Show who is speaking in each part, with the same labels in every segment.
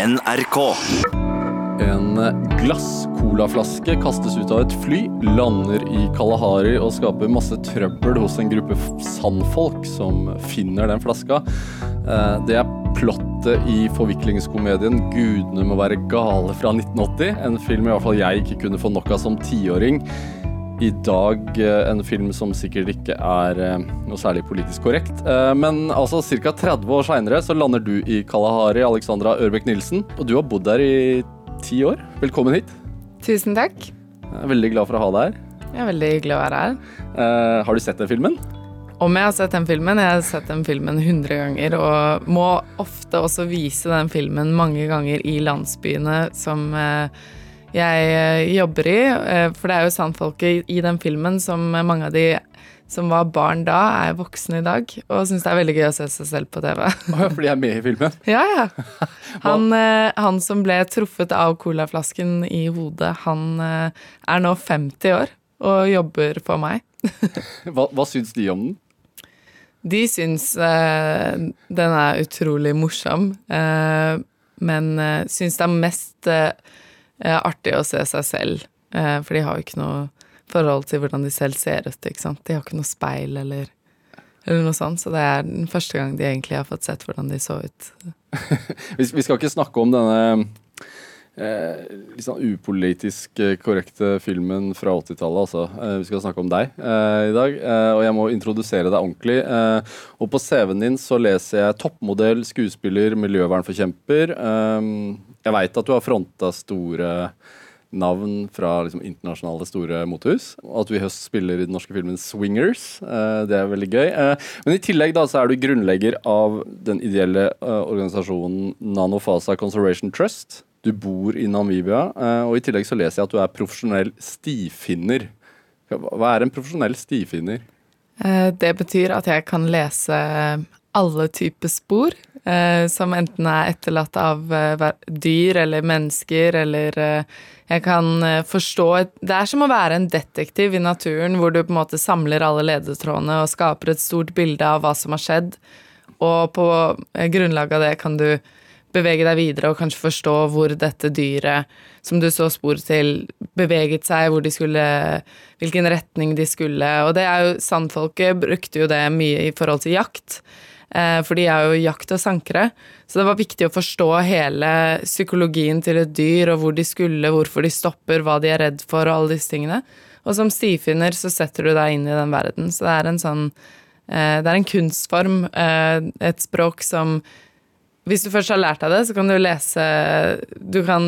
Speaker 1: NRK.
Speaker 2: En glass-colaflaske kastes ut av et fly, lander i Kalahari og skaper masse trøbbel hos en gruppe sandfolk som finner den flaska. Eh, Det er plottet i forviklingskomedien 'Gudene må være gale' fra 1980. En film i hvert fall jeg ikke kunne få nok av som tiåring. I dag eh, en film som sikkert ikke er eh, noe særlig politisk korrekt. Eh, Men altså ca. 30 år seinere så lander du i Kalahari, Alexandra Ørbekk Nilsen. Og du har bodd der i ti år. Velkommen hit.
Speaker 3: Tusen takk.
Speaker 2: Jeg er veldig glad for å ha deg her.
Speaker 3: Jeg er veldig glad å være her.
Speaker 2: Har du sett den filmen?
Speaker 3: Om jeg har sett den filmen? Jeg har sett den filmen 100 ganger, og må ofte også vise den filmen mange ganger i landsbyene som eh, jeg eh, jobber i. Eh, For det er jo sandfolket i den filmen som mange av de som var barn da, er voksne i dag, og syns det er veldig gøy å se seg selv på TV.
Speaker 2: Fordi jeg er med i filmen.
Speaker 3: Ja, ja. Han, eh, han som ble truffet av colaflasken i hodet, han eh, er nå 50 år og jobber for meg.
Speaker 2: Hva, hva syns de om den?
Speaker 3: De syns eh, den er utrolig morsom, eh, men eh, syns det er mest eh, eh, artig å se seg selv. Eh, for de har jo ikke noe forhold til hvordan de selv ser ut. ikke sant? De har ikke noe speil eller, eller noe sånt, så det er den første gang de egentlig har fått sett hvordan de så ut.
Speaker 2: Vi skal ikke snakke om denne eh, litt sånn upolitisk eh, korrekte filmen fra 80-tallet, altså. Eh, vi skal snakke om deg eh, i dag, eh, og jeg må introdusere deg ordentlig. Eh, og på CV-en din så leser jeg toppmodell, skuespiller, miljøvernforkjemper. Jeg veit at du har fronta store navn fra liksom, internasjonale store motehus. Og at du i høst spiller i den norske filmen Swingers. Eh, det er veldig gøy. Eh, men i tillegg da, så er du grunnlegger av den ideelle eh, organisasjonen Nanofasa Conservation Trust. Du bor i Namibia, eh, og i tillegg så leser jeg at du er profesjonell stifinner. Hva er en profesjonell stifinner?
Speaker 3: Eh, Det betyr at jeg kan lese alle typer spor, eh, som enten er etterlatt av dyr eller mennesker, eller jeg kan forstå Det er som å være en detektiv i naturen, hvor du på en måte samler alle ledetrådene og skaper et stort bilde av hva som har skjedd, og på grunnlag av det kan du bevege deg videre og kanskje forstå hvor dette dyret, som du så spor til, beveget seg, hvor de skulle Hvilken retning de skulle. Og det er jo Sandfolket brukte jo det mye i forhold til jakt. eh, For de er jo jakt og sankere. Så det var viktig å forstå hele psykologien til et dyr, og hvor de skulle, hvorfor de stopper, hva de er redd for, og alle disse tingene. Og som stifinner så setter du deg inn i den verden. Så det er en sånn eh, Det er en kunstform, eh, et språk som hvis du først har lært deg det, så kan du lese Du kan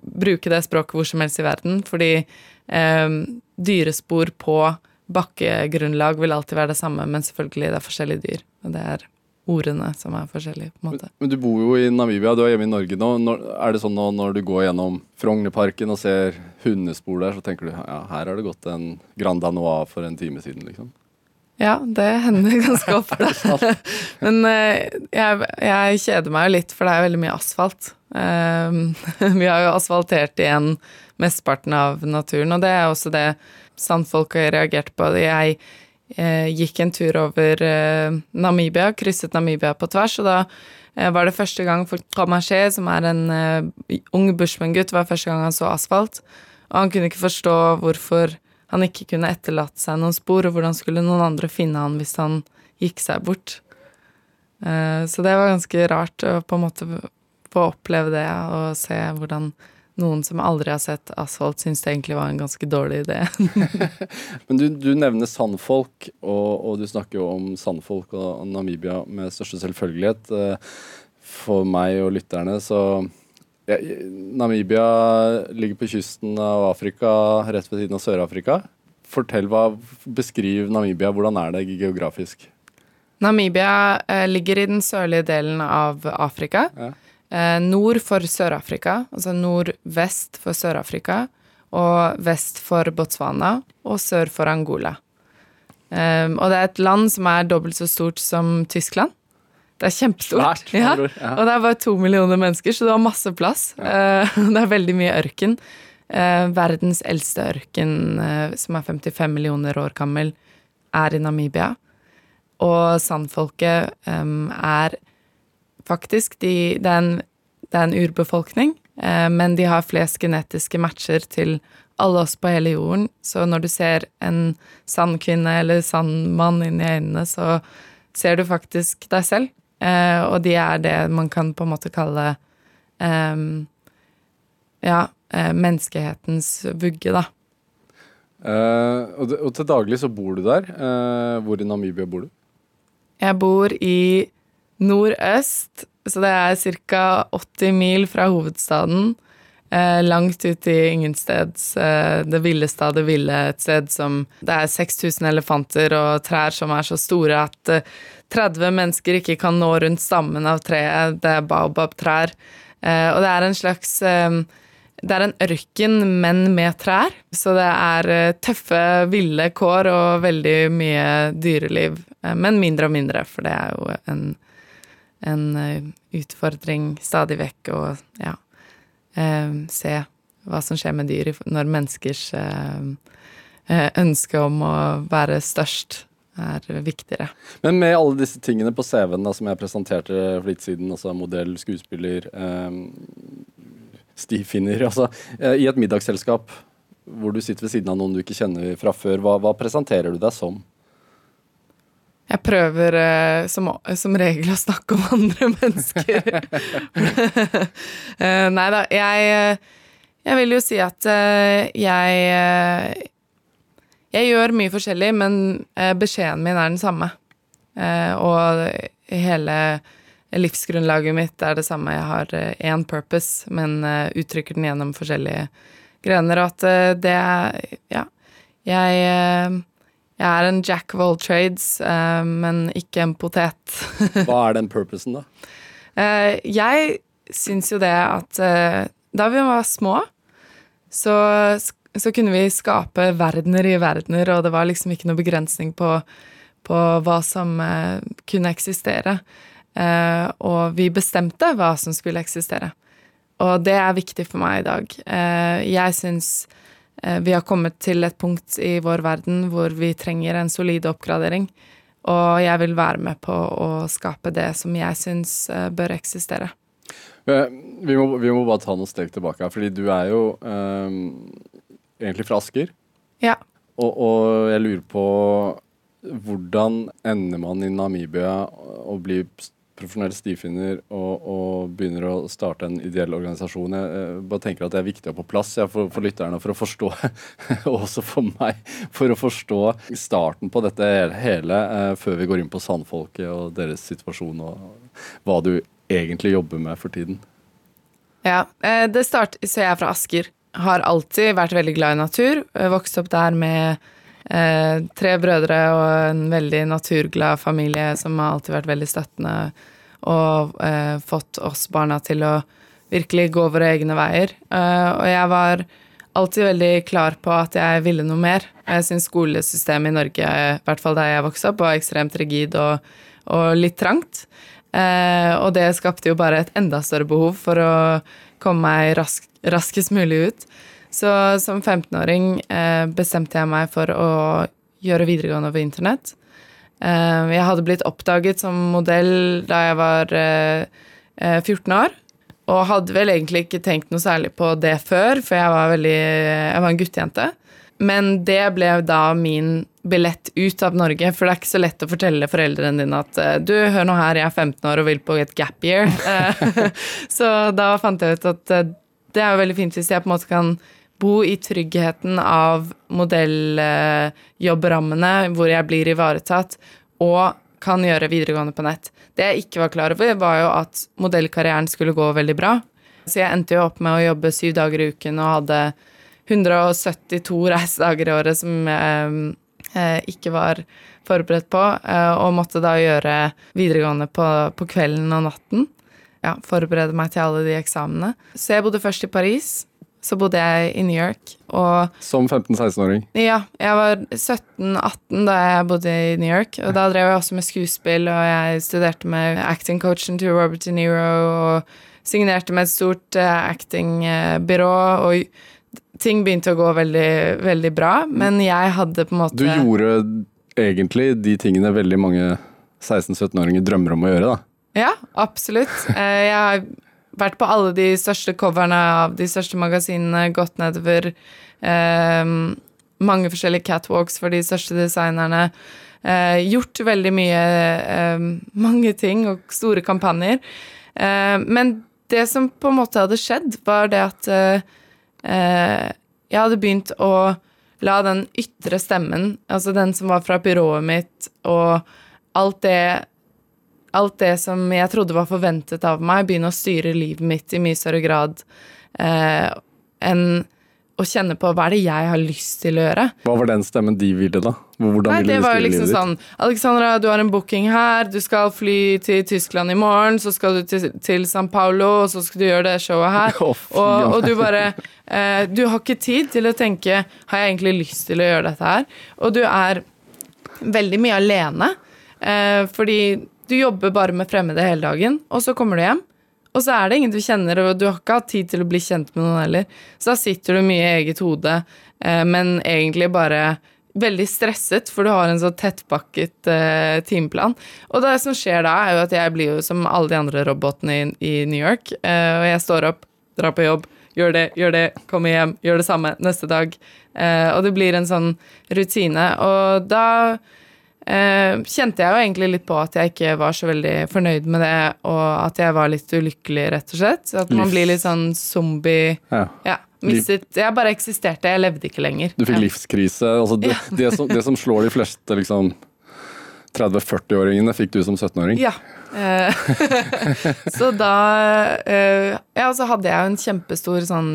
Speaker 3: bruke det språket hvor som helst i verden, fordi eh, dyrespor på bakkegrunnlag vil alltid være det samme, men selvfølgelig det er forskjellige dyr. Og det er ordene som er forskjellige, på en måte.
Speaker 2: Men du bor jo i Namibia, du er hjemme i Norge nå. Når, er det sånn nå når du går gjennom Frognerparken og ser hundespor der, så tenker du ja, her har det gått en Grand Danois for en time siden, liksom?
Speaker 3: Ja, det hender ganske ofte. Men eh, jeg, jeg kjeder meg jo litt, for det er veldig mye asfalt. Eh, vi har jo asfaltert igjen mesteparten av naturen, og det er også det sandfolk har reagert på. Jeg eh, gikk en tur over eh, Namibia, krysset Namibia på tvers, og da var det første gang for Kamaché, som er en ung bushman-gutt, var første gang han så asfalt. Og han kunne ikke forstå hvorfor han ikke kunne etterlatt seg noen spor, og hvordan skulle noen andre finne han hvis han gikk seg bort. Eh, Så det var ganske rart å på en måte få oppleve det, og se hvordan noen som aldri har sett asfalt, syns det egentlig var en ganske dårlig idé.
Speaker 2: Men du, du nevner sandfolk, og, og du snakker jo om sandfolk og Namibia med største selvfølgelighet. Eh, For meg og lytterne så ja, Namibia ligger på kysten av Afrika, rett ved siden av Sør-Afrika. Fortell hva, Beskriv Namibia. Hvordan er det geografisk?
Speaker 3: Namibia eh, ligger i den sørlige delen av Afrika.
Speaker 2: Ja.
Speaker 3: Eh, nord for Sør-Afrika, altså nordvest for Sør-Afrika, og vest for Botswana, og sør for Angola. Eh, og det er et land som er dobbelt så stort som Tyskland. Det er kjempestort.
Speaker 2: Svært,
Speaker 3: Ja.
Speaker 2: Ja.
Speaker 3: Og det er bare to millioner mennesker, så du har masse plass. Ja. det er veldig mye ørken. Eh, verdens eldste ørken, eh, som er 55 millioner år gammel, er i Namibia. Og sandfolket er faktisk de Det er en det er en urbefolkning, eh, men de har flest genetiske matcher til alle oss på hele jorden. Så når du ser en sandkvinne eller sandmann inn i øynene, så ser du faktisk deg selv. Eh, og de er det man kan på en måte kalle eh, ja, eh, menneskehetens vugge, da.
Speaker 2: Uh, og, og, til daglig så bor du der. Uh, hvor i Namibia bor du?
Speaker 3: Jeg bor i nordøst, så det er ca. 80 mil fra hovedstaden. Uh, langt ut i ingensteds. det villeste av det ville. Et sted som Det er 6000 elefanter og trær som er så store at 30 mennesker ikke kan nå rundt stammen av treet. Det er baobab-trær. og det er en slags det er en ørken, men med trær. Så det er eh, tøffe, ville kår og veldig mye dyreliv. Eh, men mindre og mindre, for det er jo en, en eh, utfordring stadig vekk og ja, se hva som skjer med dyr når menneskers ønske om å være størst er viktigere.
Speaker 2: Men med alle disse tingene på CV-en som jeg presenterte for litt siden, altså modell, skuespiller, eh, stifinner. Altså, eh, I et middagsselskap hvor du sitter ved siden av noen du ikke kjenner fra før, hva, hva presenterer du deg som?
Speaker 3: Jeg prøver uh, som, som, regel å snakke om andre mennesker. uh, nei da, jeg, jeg vil jo si at uh, jeg Jeg gjør mye forskjellig, men beskjeden min er den samme. og hele livsgrunnlaget mitt er det samme. Jeg har én eh, purpose, men eh, uttrykker den gjennom forskjellige grener. Og at eh, det er Ja. Jeg, jeg er en jack of all trades, men ikke en potet.
Speaker 2: Hva er den purposen, da?
Speaker 3: Jeg syns jo det at da vi var små, så, så kunne vi skape verdener i verdener, og det var liksom ikke noe begrensning på, på hva som kunne eksistere. Og vi bestemte hva som skulle eksistere. Og det er viktig for meg i dag. Jeg syns vi har kommet til et punkt i vår verden hvor vi trenger en solid oppgradering. Og jeg vil være med på å skape det som jeg syns bør eksistere.
Speaker 2: Vi må, vi må, bare ta noen steg tilbake her, fordi du er jo egentlig fra Asker.
Speaker 3: Ja.
Speaker 2: Og, og jeg lurer på hvordan ender man i Namibia og blir profesjonell stifinner og, og, begynner å starte en ideell organisasjon. Jeg, jeg, bare tenker at det er viktig å ha på plass ja, for, for, lytterne for å forstå, og også for meg, for å forstå starten på dette hele eh, før vi går inn på sandfolket og deres situasjon og hva du egentlig jobber med for tiden.
Speaker 3: Ja, eh, det startet, så jeg er fra Asker. Har alltid vært veldig glad i natur. Vokste opp der med Eh, tre brødre og en veldig naturglad familie som har alltid vært veldig støttende og eh, fått oss barna til å virkelig gå våre egne veier. Eh, og jeg var alltid veldig klar på at jeg ville noe mer. Jeg syns skolesystemet i Norge, i hvert fall der jeg vokste opp, var ekstremt rigid og, og litt trangt. Eh, og det skapte jo bare et enda større behov for å komme meg rask, raskest mulig ut. Så som 15-åring eh, bestemte jeg meg for å gjøre videregående over internett. Eh, jeg hadde blitt oppdaget som modell da jeg var eh, 14 eh, år. Og hadde vel egentlig ikke tenkt noe særlig på det før, for jeg var, veldig, jeg var en guttejente. Men det ble da min billett ut av Norge, for det er ikke så lett å fortelle foreldrene dine at eh, du, hør nå her, jeg er 15 år og vil på et gap year. Eh, så da fant jeg ut at det er jo veldig fint hvis jeg på en måte kan bo i tryggheten av modelljobbrammene, hvor jeg blir ivaretatt, og kan gjøre videregående på nett. Det jeg ikke var klar over, var jo at modellkarrieren skulle gå veldig bra. Så jeg endte jo opp med å jobbe syv dager i uken og hadde 172 reisedager i året som jeg eh, ikke var forberedt på, eh, og måtte da gjøre videregående på, på kvelden og natten. Ja, forberede meg til alle de eksamene. Så jeg bodde først i Paris, så bodde jeg i New York. Og
Speaker 2: Som 15-16-åring?
Speaker 3: Ja. Jeg var 17-18 da jeg bodde i New York. Og da drev jeg også med skuespill, og jeg studerte med acting-coachen til Robert De Niro og signerte med et stort uh, acting-byrå. Og ting begynte å gå veldig, veldig bra, men jeg hadde på en måte
Speaker 2: Du gjorde egentlig de tingene veldig mange 16-17-åringer drømmer om å gjøre, da?
Speaker 3: Ja, absolutt. Eh, jeg vært på alle de største coverne av de største magasinene, gått nedover eh, mange forskjellige catwalks for de største designerne. Eh, gjort veldig mye eh, Mange ting og store kampanjer. Eh, men det som på en måte hadde skjedd, var det at eh, jeg hadde begynt å la den ytre stemmen, altså den som var fra byrået mitt, og alt det alt det som jeg trodde var forventet av meg, begynne å styre livet mitt i mye større grad eh, enn å kjenne på hva er det jeg har lyst til å gjøre.
Speaker 2: Hva var den stemmen de ville, da? Hvordan
Speaker 3: Nei,
Speaker 2: ville
Speaker 3: det
Speaker 2: de
Speaker 3: var jo liksom
Speaker 2: livet
Speaker 3: sånn Alexandra, du har en booking her, du skal fly til Tyskland i morgen, så skal du til, til San Paulo, og så skal du gjøre det showet her.
Speaker 2: Oh,
Speaker 3: og, og du bare eh, Du har ikke tid til å tenke Har jeg egentlig lyst til å gjøre dette her? Og du er veldig mye alene, eh, fordi du jobber bare med fremmede hele dagen, og så kommer du hjem. Og så er det ingen du kjenner, og du har ikke hatt tid til å bli kjent med noen heller. Så da sitter du mye i eget hode, eh, men egentlig bare veldig stresset, for du har en så tettpakket eh, timeplan. Og det som skjer da, er jo at jeg blir jo som alle de andre robotene i, New York. Eh, og jeg står opp, drar på jobb, gjør det, gjør det, kommer hjem, gjør det samme neste dag. Eh, og det blir en sånn rutine. Og da kjente jeg jo egentlig litt på at jeg ikke var så veldig fornøyd med det, og at jeg var litt ulykkelig, rett og slett. At man blir litt sånn zombie
Speaker 2: Ja.
Speaker 3: Ja. Mistet Jeg bare eksisterte, jeg levde ikke lenger.
Speaker 2: Du fikk
Speaker 3: ja.
Speaker 2: livskrise. Altså det, det, som, det som slår de fleste liksom 30-40-åringene, fikk du som 17-åring.
Speaker 3: Ja. Eh, så da eh, Ja, så hadde jeg jo en kjempestor sånn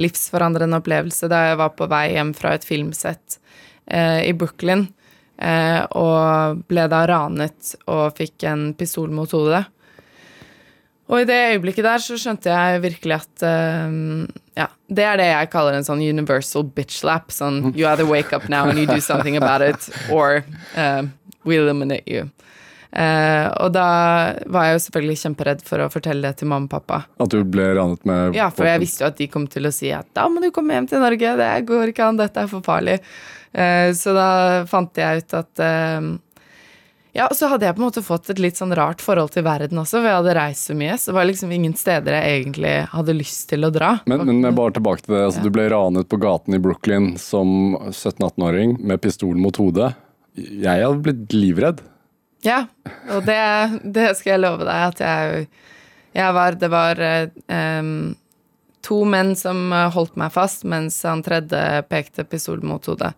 Speaker 3: livsforandrende opplevelse da jeg var på vei hjem fra et filmsett eh, i Brooklyn, eh, og ble da ranet og fikk en pistol mot hodet. Og i det øyeblikket der så skjønte jeg virkelig at eh, Ja, det er det jeg kaller en sånn universal bitch slap. Sånn you either wake up now and you do something about it, or eh, we eliminate you. Eh, og da var jeg jo selvfølgelig kjemperedd for å fortelle det til mamma og pappa.
Speaker 2: At du ble ranet med
Speaker 3: Ja, for jeg visste jo at de kom til å si at da må du komme hjem til Norge, det går ikke an, dette er for farlig. Eh, så da fant jeg ut at eh, Ja, så hadde jeg på en måte fått et litt sånn rart forhold til verden også, for jeg hadde reist så mye, så det var liksom ingen steder jeg egentlig hadde lyst til å dra.
Speaker 2: Men, men men bare tilbake til det. Altså,
Speaker 3: Ja.
Speaker 2: Du ble ranet på gaten i Brooklyn som 17-18-åring med pistol mot hodet. Jeg hadde blitt livredd.
Speaker 3: Ja, og det, det skal jeg love deg at jeg, jeg var Det var um, to menn som eh, holdt meg fast, mens han tredje pekte pistol mot hodet.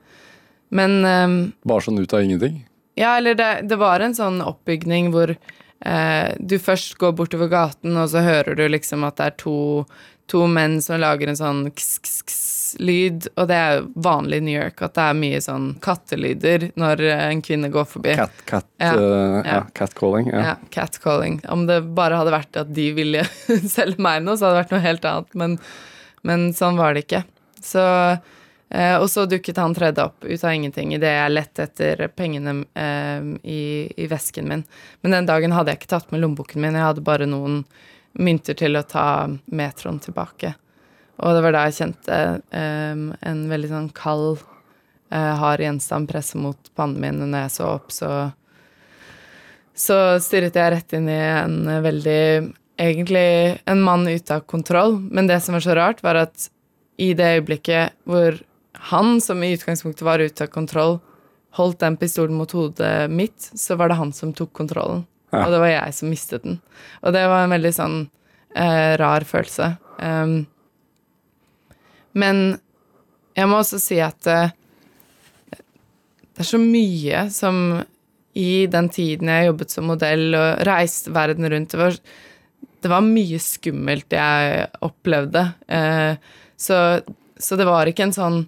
Speaker 3: Men um,
Speaker 2: Bare sånn ut av ingenting.
Speaker 3: Ja, eller det, det var en sånn oppbygning hvor uh, du først går bortover gaten, og så hører du liksom at det er to, to menn som lager en sånn kss-kss-lyd, og det er vanlig i New York at det er mye sånn kattelyder når eh, en kvinne går forbi.
Speaker 2: Cat, cat,
Speaker 3: Ja.
Speaker 2: Uh, Ja. catcalling. Ja.
Speaker 3: Ja, catcalling. Om det bare hadde vært at de ville selge meg noe, så hadde det vært noe helt annet, men, men sånn var det ikke. Så eh, Og så dukket han tredje opp ut av ingenting idet jeg lette etter pengene eh, i, i vesken min. Men den dagen hadde jeg ikke tatt med lommeboken min, jeg hadde bare noen mynter til å ta metroen tilbake. Og det var da jeg kjente um, en veldig sånn kald, uh, hard gjenstand presse mot pannen min, og når jeg så opp, så så stirret jeg rett inn i en veldig Egentlig en mann ute av kontroll. Men det som var så rart, var at i det øyeblikket hvor han, som i utgangspunktet var ute av kontroll, holdt den pistolen mot hodet mitt, så var det han som tok kontrollen.
Speaker 2: Ja.
Speaker 3: Og det var jeg som mistet den. Og det var en veldig sånn eh, rar følelse. Um, men jeg må også si at uh, det er så mye som i den tiden jeg jobbet som modell og reiste verden rundt Det var, det var mye skummelt jeg opplevde. Uh, så, så det var ikke en sånn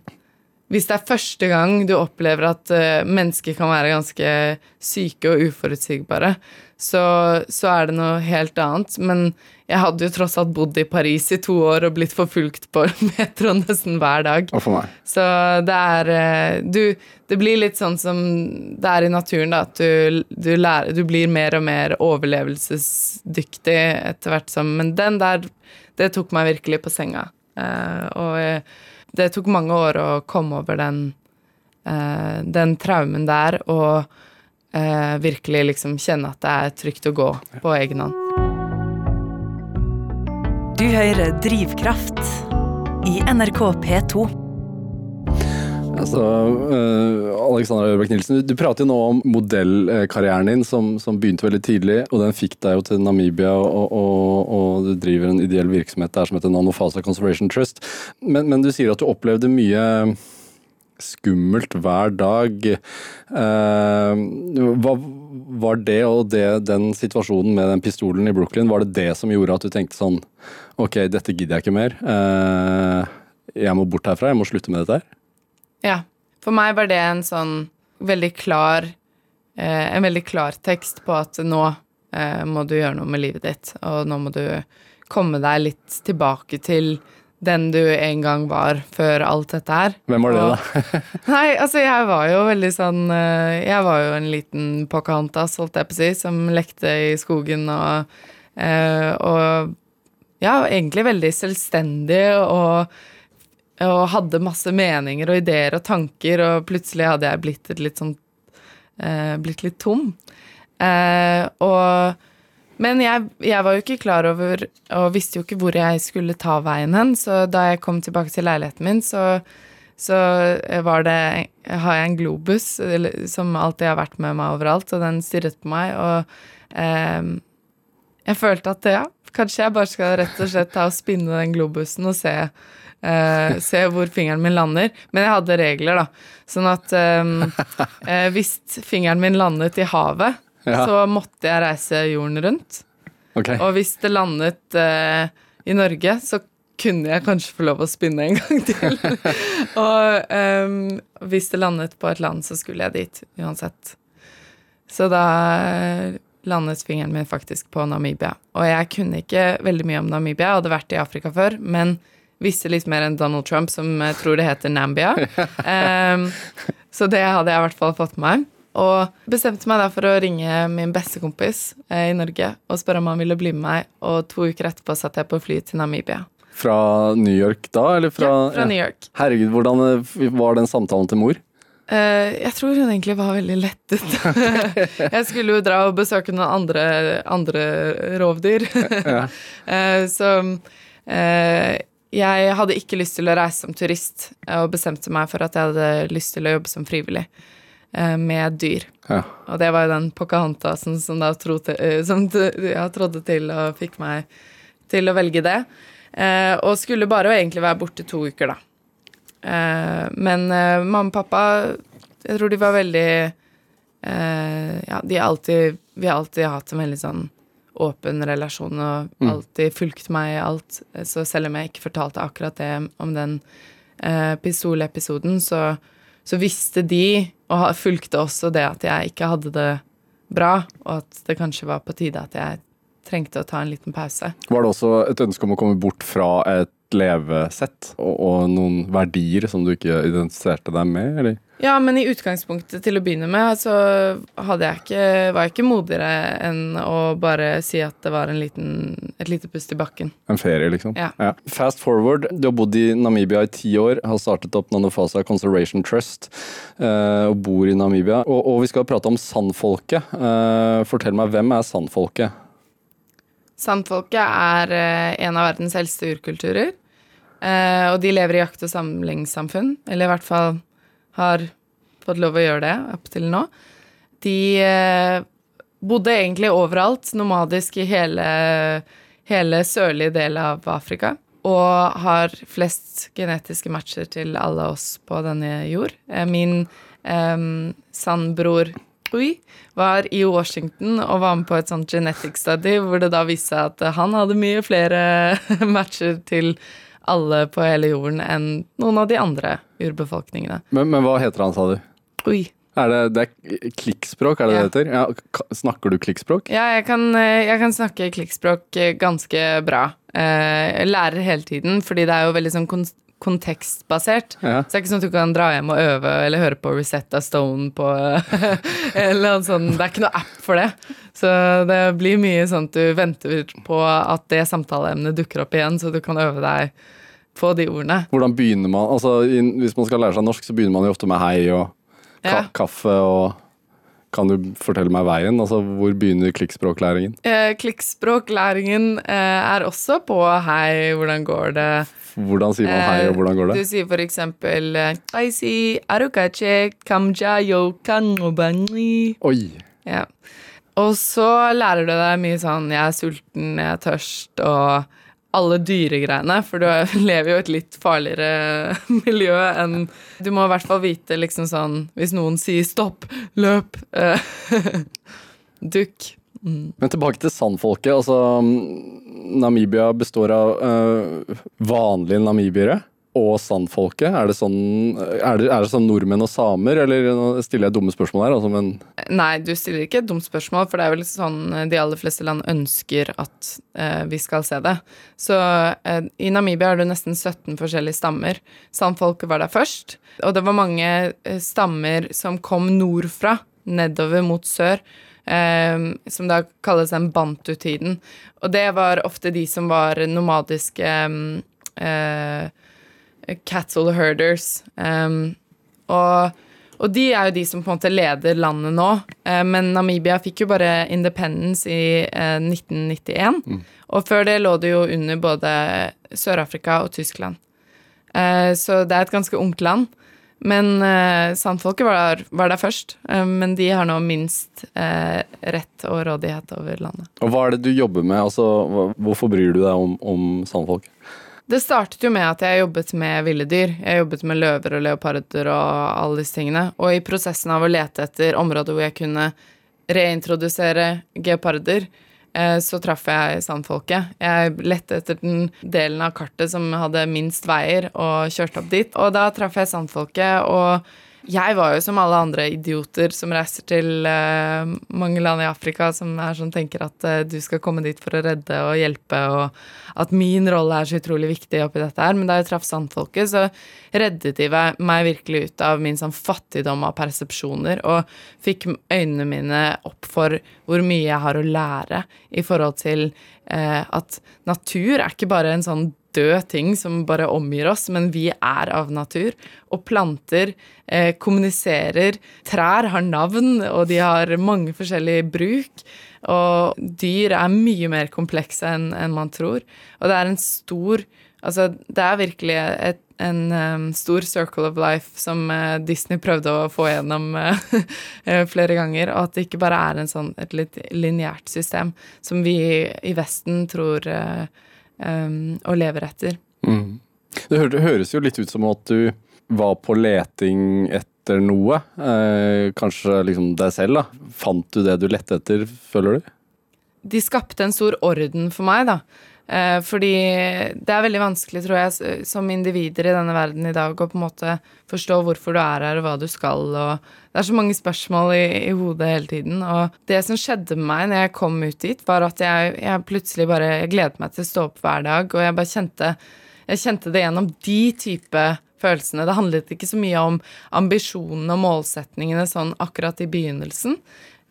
Speaker 3: Hvis det er første gang du opplever at uh, mennesker kan være ganske syke og uforutsigbare, så, så er det noe helt annet. Men jeg hadde jo tross alt bodd i Paris i to år og blitt forfulgt på metro nesten hver dag. Så det er eh, du, Det blir litt sånn som det er i naturen, da. At du, du, lærer, du blir mer og mer overlevelsesdyktig etter hvert som Men den der, det tok meg virkelig på senga. Uh, og eh, det tok mange år å komme over den, uh, den traumen der, og eh, virkelig liksom kjenne at det er trygt å gå på egen hånd.
Speaker 1: Du hører Drivkraft i NRK P2.
Speaker 2: Altså, uh, Alexandra Ørbekk Nilsen, du, du prater jo nå om modellkarrieren din, som, som, begynte veldig tidlig. Og den fikk deg jo til Namibia, og, og, og du driver en ideell virksomhet der som heter Nanofasa Conservation Trust. Men, men, du sier at du opplevde mye skummelt hver dag. Uh, hva var det og det, den situasjonen med den pistolen i Brooklyn, var det det som gjorde at du tenkte sånn Ok, dette gidder jeg ikke mer. Uh, jeg må bort herfra, jeg må slutte med dette her?
Speaker 3: Ja. For meg var det en sånn veldig klar eh, En veldig klar tekst på at nå eh, må du gjøre noe med livet ditt, og nå må du komme deg litt tilbake til den du en gang var før alt dette her.
Speaker 2: Hvem var det, da?
Speaker 3: nei, altså jeg var jo veldig sånn eh, Jeg var jo en liten Pocahontas, holdt jeg på å si, som lekte i skogen og, eh, og ja, egentlig veldig selvstendig og og hadde masse meninger og ideer og tanker, og plutselig hadde jeg blitt litt sånn eh, Blitt litt tom. Og Men jeg, jeg, var jo ikke klar over og visste jo ikke hvor jeg skulle ta veien hen, så da jeg kom tilbake til leiligheten min, så, så var det Har jeg en globus som alltid har vært med meg overalt, og den stirret på meg, og eh, jeg følte at ja, kanskje jeg bare skal rett og slett ta og spinne den globusen og se Uh, se hvor fingeren min lander. Men jeg hadde regler, da. Sånn at um, uh, hvis fingeren min landet i havet, ja. så måtte jeg reise jorden rundt.
Speaker 2: Okay.
Speaker 3: Og hvis det landet uh, i Norge, så kunne jeg kanskje få lov å spinne en gang til. og um, hvis det landet på et land, så skulle jeg dit uansett. Så da landet fingeren min faktisk på Namibia. Og jeg kunne ikke veldig mye om Namibia, jeg hadde vært i Afrika før, men visste litt mer enn Donald Trump, som tror det heter Nambia. Um, så det hadde jeg i hvert fall fått med meg. Og bestemte meg da for å ringe min bestekompis kompis i Norge og spørre om han ville bli med meg, og to uker etterpå satt jeg på fly til Namibia.
Speaker 2: Fra New York da, eller fra
Speaker 3: Ja, fra New York.
Speaker 2: Ja. Herregud, hvordan eh, var den samtalen til mor?
Speaker 3: Uh, jeg tror hun egentlig var veldig lettet. jeg skulle jo dra og besøke noen andre, andre rovdyr. så jeg hadde ikke lyst til å reise som turist, eh, og bestemte meg for at jeg hadde lyst til å jobbe som frivillig eh, med dyr.
Speaker 2: Ja.
Speaker 3: Og det var jo den Pocahontasen som da trodde, eh, som ja, trådde til og fikk meg til å velge det. Og skulle bare egentlig være borte to uker, da. Men mamma og pappa, jeg tror de var veldig Ja, de har alltid Vi har alltid hatt en veldig sånn åpen relasjon og mm. alltid fulgt meg i alt. Så selv om jeg ikke fortalte akkurat det om den eh, pistolepisoden, så, så, visste de, og fulgte også det at jeg ikke hadde det bra, og at det kanskje var på tide at jeg trengte å ta en liten pause.
Speaker 2: Var det også et ønske om å komme bort fra et levesett og, og noen verdier som du ikke identifiserte deg med, eller?
Speaker 3: Ja, men i utgangspunktet til å begynne med så hadde jeg ikke, var jeg ikke modigere enn å bare si at det var liten, et lite pust i bakken.
Speaker 2: En ferie, liksom?
Speaker 3: Ja.
Speaker 2: ja. Fast forward, du har bodd i Namibia i ti år, har startet opp Nanofasa Conservation Trust eh, og bor i Namibia. Og, og, vi skal prate om sandfolket. Eh, fortell meg, hvem er sandfolket?
Speaker 3: Sandfolket er uh, en av verdens eldste urkulturer. Og de lever i jakt- og samlingssamfunn, eller i hvert fall har fått lov å gjøre det opp til nå. De eh, bodde egentlig overalt, nomadisk i hele, hele sørlige del av Afrika. Og har flest genetiske matcher til alle oss på denne jord. Eh, min eh, sandbror Ui var i Washington og var med på et sånt genetic study hvor det da viste seg at han hadde mye flere matcher til alle på hele jorden enn noen av de andre urbefolkningene.
Speaker 2: Men, men hva heter han, sa du?
Speaker 3: Oi.
Speaker 2: Er det, det er klikkspråk, er det ja. det heter? Ja, snakker du klikkspråk?
Speaker 3: Ja, jeg kan, eh, jeg kan, snakke klikkspråk eh, ganske bra. Eh, jeg lærer hele tiden, fordi det er jo veldig sånn kontekstbasert. Ja. Så det er ikke sånn at du kan dra hjem og øve eller høre på Resetta Stone på eller sånn. Det er ikke noe app for det. Så det blir mye sånn at du venter på at det samtaleemnet dukker opp igjen, så du kan øve deg på de ordene.
Speaker 2: Hvordan begynner man? Altså, Hvis man skal lære seg norsk, så begynner man jo ofte med hei og ka ja. kaffe og kan du fortelle meg veien? Altså, Hvor begynner klikkspråklæringen?
Speaker 3: Eh, klikkspråklæringen eh, er også på hei, hvordan går det?
Speaker 2: Hvordan sier man hei, og hvordan går
Speaker 3: det? Du sier for eksempel eh, Aisi, arukache, kamja, yo, kanobani.
Speaker 2: Oi!
Speaker 3: Ja. Og så lærer du deg mye sånn jeg er sulten, jeg er tørst og alle dyregreiene, for du lever jo i et litt farligere miljø enn Du må i hvert fall vite liksom sånn Hvis noen sier stopp, løp, dukk. dukk.
Speaker 2: Men tilbake til sandfolket. Altså, mm, Namibia består av øh, vanlige namibiere og sandfolket. Er det, sånn, er, det, er det sånn nordmenn og samer, eller stiller jeg dumme spørsmål her, altså, men
Speaker 3: Nei, du stiller ikke et dumt spørsmål, for det er vel sånn eh, de aller fleste land ønsker at eh, vi skal se det. Så eh, i Namibia er det nesten 17 forskjellige stammer. Sandfolket var der først, og det var mange eh, stammer som kom nordfra, nedover mot sør. Um, som da kalles den bantu-tiden. Og det var ofte de som var nomadiske eh, cattle herders. Um, og, og de er jo de som på en måte leder landet nå. Uh, men Namibia fikk jo bare independence i uh, 1991. Og før det lå det jo under både Sør-Afrika og Tyskland. Uh, så det er et ganske ungt land. Men eh, sandfolket var var der først. Eh, men de har nå minst eh, rett og rådighet over landet.
Speaker 2: Og hva er det du jobber med? Altså, hvorfor bryr du deg om, om sandfolk?
Speaker 3: Det startet jo med at jeg jobbet med ville dyr. Jeg jobbet med løver og leoparder og alle disse tingene. Og i prosessen av å lete etter områder hvor jeg kunne reintrodusere geparder, eh, så traff jeg sandfolket. Jeg lette etter den delen av kartet som hadde minst veier, og kjørte opp dit. Og da traff jeg sandfolket, og jeg var jo som alle andre idioter som reiser til uh, mange land i Afrika, som er sånn tenker at uh, du skal komme dit for å redde og hjelpe, og at min rolle er så utrolig viktig oppi dette her. Men da jeg traff sandfolket, så reddet de meg virkelig ut av min sånn fattigdom av persepsjoner, og fikk øynene mine opp for hvor mye jeg har å lære i forhold til uh, at natur er ikke bare en sånn død ting som bare omgir oss, men vi er av natur. Og planter eh, kommuniserer. Trær har navn, og de har mange forskjellige bruk. Og dyr er mye mer komplekse enn en man tror. Og det er en stor Altså, det er virkelig et, en um, stor circle of life som uh, Disney prøvde å få gjennom eh, flere ganger, og at det ikke bare er sånn, et litt lineært system som vi i Vesten tror eh, em, og lever etter.
Speaker 2: Det, hø det høres jo litt ut som at du var på leting etter noe. Eh, kanskje liksom deg selv, da. Fant du det du lette etter, føler du?
Speaker 3: de skapte en stor orden for meg, da. Eh, fordi det er veldig vanskelig, tror jeg, som individer i denne verden i dag, å på en måte forstå hvorfor du er her, og hva du skal, og det er så mange spørsmål i, i hodet hele tiden. Og det som skjedde med meg når jeg kom ut dit, var at jeg, jeg plutselig bare jeg gledet meg til å stå opp hver dag, og jeg bare kjente jeg kjente det gjennom de type følelsene. Det handlet ikke så mye om ambisjonene og målsetningene sånn akkurat i begynnelsen.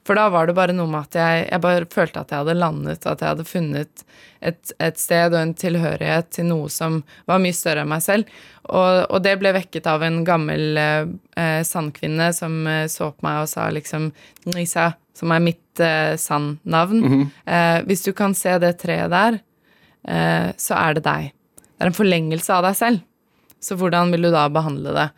Speaker 3: For da var det bare noe med at jeg, jeg bare følte at jeg hadde landet, at jeg hadde funnet et, et sted og en tilhørighet til noe som var mye større enn meg selv. Og, og det ble vekket av en gammel eh, eh, sandkvinne som eh, så på meg og sa liksom Nisa, som er mitt eh, sandnavn. eh, hvis du kan se det treet der, eh, så er det deg. Det er en forlengelse av deg selv. Så hvordan vil du da behandle det?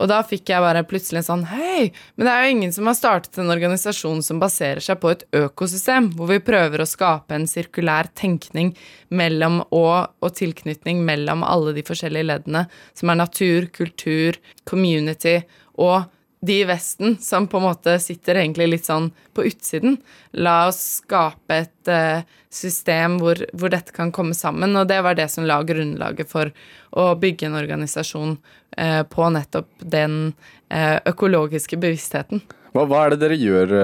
Speaker 3: Og da fikk jeg bare plutselig en sånn Hei, men det er jo ingen som har startet en organisasjon som baserer seg på et økosystem, hvor vi prøver å skape en sirkulær tenkning mellom og, og tilknytning mellom alle de forskjellige leddene, som er natur, kultur, community og de i Vesten som på en måte sitter egentlig litt sånn på utsiden. La oss skape et uh, system hvor, hvor dette kan komme sammen, og det var det som la grunnlaget for å bygge en organisasjon uh, på nettopp den uh, økologiske bevisstheten.
Speaker 2: Hva, hva er det dere gjør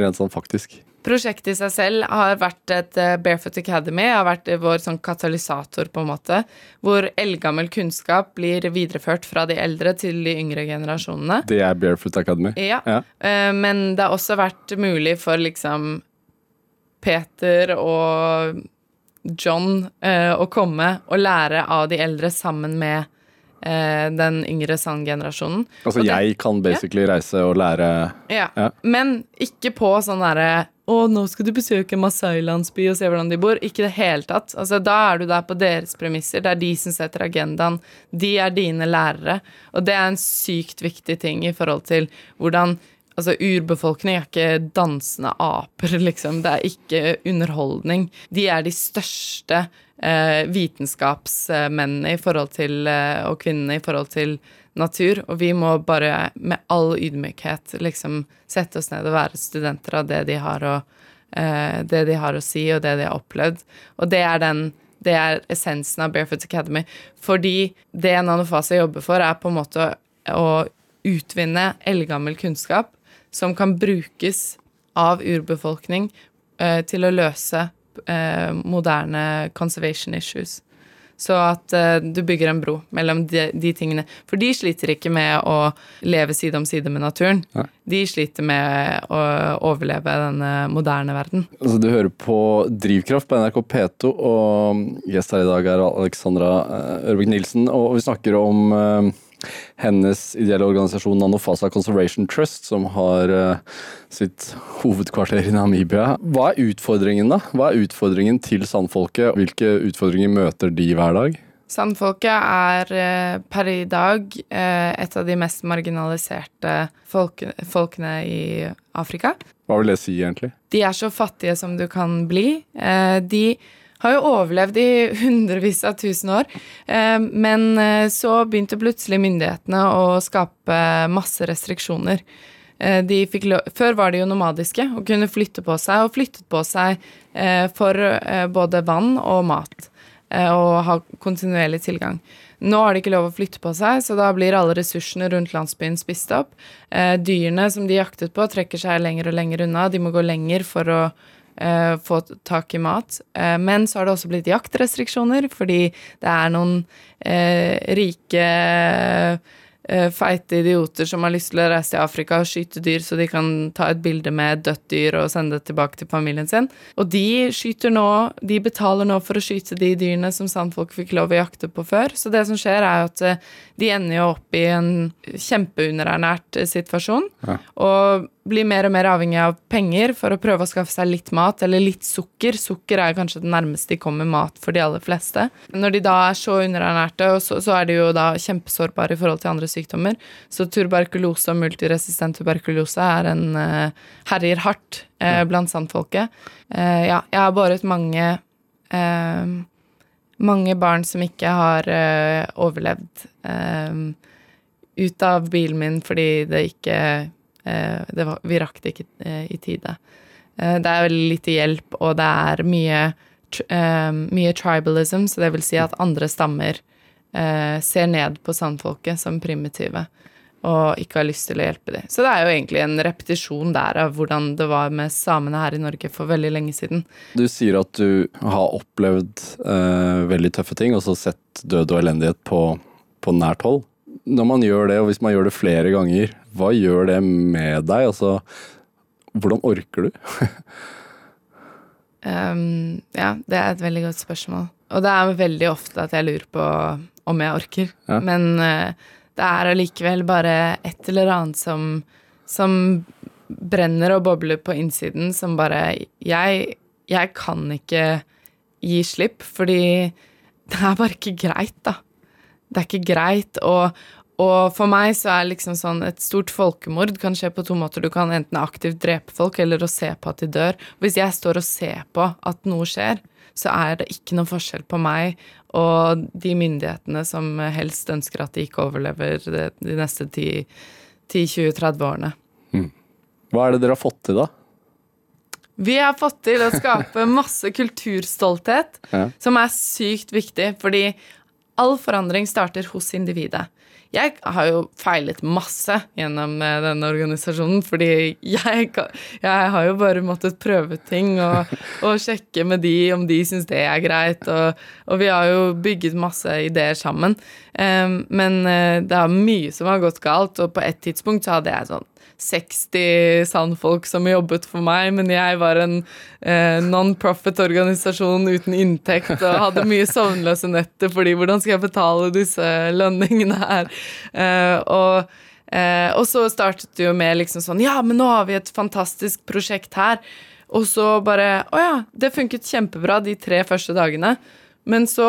Speaker 2: rent sånn faktisk?
Speaker 3: Prosjektet i seg selv har vært et eh, Barefoot Academy, har vært vår sånn katalysator, på en måte, hvor eldgammel kunnskap blir videreført fra de eldre til de yngre generasjonene.
Speaker 2: Det er Barefoot Academy.
Speaker 3: Ja.
Speaker 2: Ja.
Speaker 3: Eh, men det har også vært mulig for liksom Peter og John eh, å komme og lære av de eldre sammen med den yngre Sand-generasjonen.
Speaker 2: Altså
Speaker 3: det-
Speaker 2: jeg kan basically reise og lære
Speaker 3: Ja.
Speaker 2: Ja.
Speaker 3: Men ikke på sånn derre å, nå skal du besøke Masai-landsby og se hvordan de bor. Ikke i det hele tatt. Altså, da er du der på deres premisser. Det er de som setter agendaen. De er dine lærere. Og det er en sykt viktig ting i forhold til hvordan Altså, urbefolkning er ikke dansende aper, liksom. Det er ikke underholdning. De er de største eh, vitenskapsmennene i forhold til eh, Og kvinnene i forhold til natur. Og vi må bare med all ydmykhet liksom sette oss ned og være studenter av det de har å, eh, det de har å si, og det de har opplevd. Og det er den det er essensen av Barefoot Academy. Fordi det Nanofasa jobber for, er på en måte å utvinne eldgammel kunnskap som kan brukes av urbefolkning eh, til å løse eh, moderne conservation issues. Så at uh, du bygger en bro mellom de, de tingene. For de sliter ikke med å leve side om side med naturen.
Speaker 2: Nei.
Speaker 3: De sliter med å overleve denne moderne verden.
Speaker 2: Altså, du hører på Drivkraft på NRK P2, og gjest her i dag er Alexandra eh, Ørvik Nilsen. Og vi snakker om eh, hennes ideelle organisasjon Nanofasa Conservation Trust, som har eh, sitt hovedkvarter i Namibia. Hva er utfordringen, da? Hva er utfordringen til sandfolket? Hvilke utfordringer møter de hver dag?
Speaker 3: Sandfolket er eh, per i dag eh, et av de mest marginaliserte folkene i Afrika.
Speaker 2: Hva vil det si, egentlig?
Speaker 3: De er så fattige som du kan bli. De har jo overlevd i hundrevis av tusen år, eh, men eh, så begynte plutselig myndighetene å skape masse restriksjoner. Eh, Før var de jo nomadiske og kunne flytte på seg, og flyttet på seg for både vann og mat. Og ha kontinuerlig tilgang. Nå har de ikke lov å flytte på seg, så da blir alle ressursene rundt landsbyen spist opp. Dyrene som de jaktet på, trekker seg lenger og lenger unna. De må gå lenger for å eh, få tak i mat. Eh, men så har det også blitt jaktrestriksjoner, fordi det er noen eh, rike eh, feite idioter som har lyst til å reise til Afrika og skyte dyr, så de kan ta et bilde med dødt dyr og sende det tilbake til familien sin. Og de skyter nå De betaler nå for å skyte de dyrene som sandfolk fikk lov å jakte på før. Så det som skjer, er jo at eh, de ender jo opp i en kjempeunderernært situasjon.
Speaker 2: Ja.
Speaker 3: Og blir mer og mer avhengig av penger for å prøve å skaffe seg litt mat, eller litt sukker. Sukker er kanskje det nærmeste de kommer mat for de aller fleste. Når de da er så underernærte, og så, så er de jo da kjempesårbare i forhold til andre sykdommer. Så tuberkulose og multiresistent tuberkulose er en uh, herjer hardt uh, blant sandfolket. Uh, ja, jeg har båret mange eh, mange barn som ikke har eh, overlevd eh, ut av bilen min fordi det ikke eh, var, Vi rakk det ikke eh, i tide. Eh, det er veldig lite hjelp, og det er mye, eh, mye tribalism, så det vil si at andre stammer eh, ser ned på sandfolket som primitive og ikke har lyst til å hjelpe dem. Så det er jo egentlig en repetisjon der av hvordan det var med samene her i Norge for veldig lenge siden.
Speaker 2: Du sier at du har opplevd eh, veldig tøffe ting, og så sett død og elendighet på, på nært hold. Når man gjør det, og hvis man gjør det flere ganger, hva gjør det med deg? Altså, hvordan orker du?
Speaker 3: Um, ja, det er et veldig godt spørsmål. Og det er veldig ofte at jeg lurer på om jeg orker.
Speaker 2: Ja.
Speaker 3: Men uh, det er allikevel bare et eller annet som, som brenner og bobler på innsiden, som bare jeg, jeg kan ikke gi slipp, fordi det er bare ikke greit, da. Det er ikke greit. Og, og for meg så er liksom sånn et stort folkemord kan skje på to måter. Du kan enten aktivt drepe folk, eller å se på at de dør. Hvis jeg står og ser på at noe skjer, så er det ikke noen forskjell på meg og de myndighetene som helst ønsker at de ikke overlever de, neste 10-20-30 årene.
Speaker 2: Hva er det dere har fått til, da?
Speaker 3: Vi har fått til å skape masse kulturstolthet,
Speaker 2: Ja.
Speaker 3: som er sykt viktig, fordi all forandring starter hos individet. Jeg har jo feilet masse gjennom eh, denne organisasjonen, fordi jeg, jeg har jo bare måttet prøve ting og, og sjekke med de om de syns det er greit, og, og vi har jo bygget masse ideer sammen. Men eh, det er mye som har gått galt, og på et tidspunkt så hadde jeg sånn 60 sandfolk som jobbet for meg, men jeg var en eh, non-profit-organisasjon uten inntekt og hadde mye sovnløse netter fordi hvordan skal jeg betale disse lønningene her? Eh, og, eh, så startet det jo med liksom sånn Ja, men nå har vi et fantastisk prosjekt her. Og så bare Å ja, det funket kjempebra de tre første dagene. Men så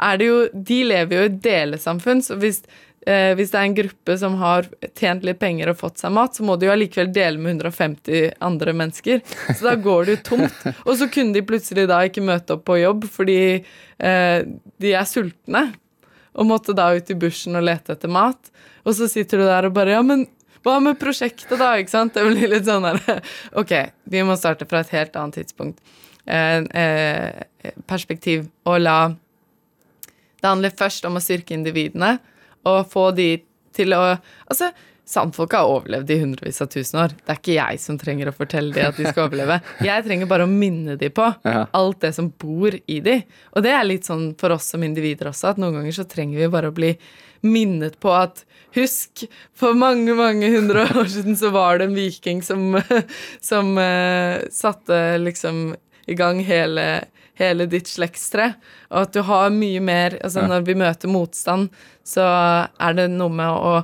Speaker 3: er det jo De lever jo i delesamfunn, så hvis eh, hvis det er en gruppe som har tjent litt penger og fått seg mat, så må de jo allikevel dele med 150 andre mennesker. Så da går det jo tomt. Og så kunne de plutselig da ikke møte opp på jobb fordi eh, de er sultne. Og måtte da ut i bushen og lete etter mat. Og så sitter du der og bare Ja, men hva med prosjektet, da? ikke sant? Det blir litt sånn der Ok, vi må starte fra et helt annet tidspunkt. Eh, eh, perspektiv. Og la Det handler først om å styrke individene og få de til å Altså, Sandfolket har overlevd i hundrevis av tusen år. Det er ikke jeg som trenger å fortelle de at de skal overleve. Jeg trenger bare å minne de på
Speaker 2: Ja.
Speaker 3: alt det som bor i de. Og det er litt sånn for oss som individer også, at noen ganger så trenger vi bare å bli minnet på at Husk, for mange, mange hundre år siden så var det en viking som, som uh, satte liksom i gang hele, hele ditt slektstre. Og at du har mye mer Altså, når vi møter motstand, så er det noe med å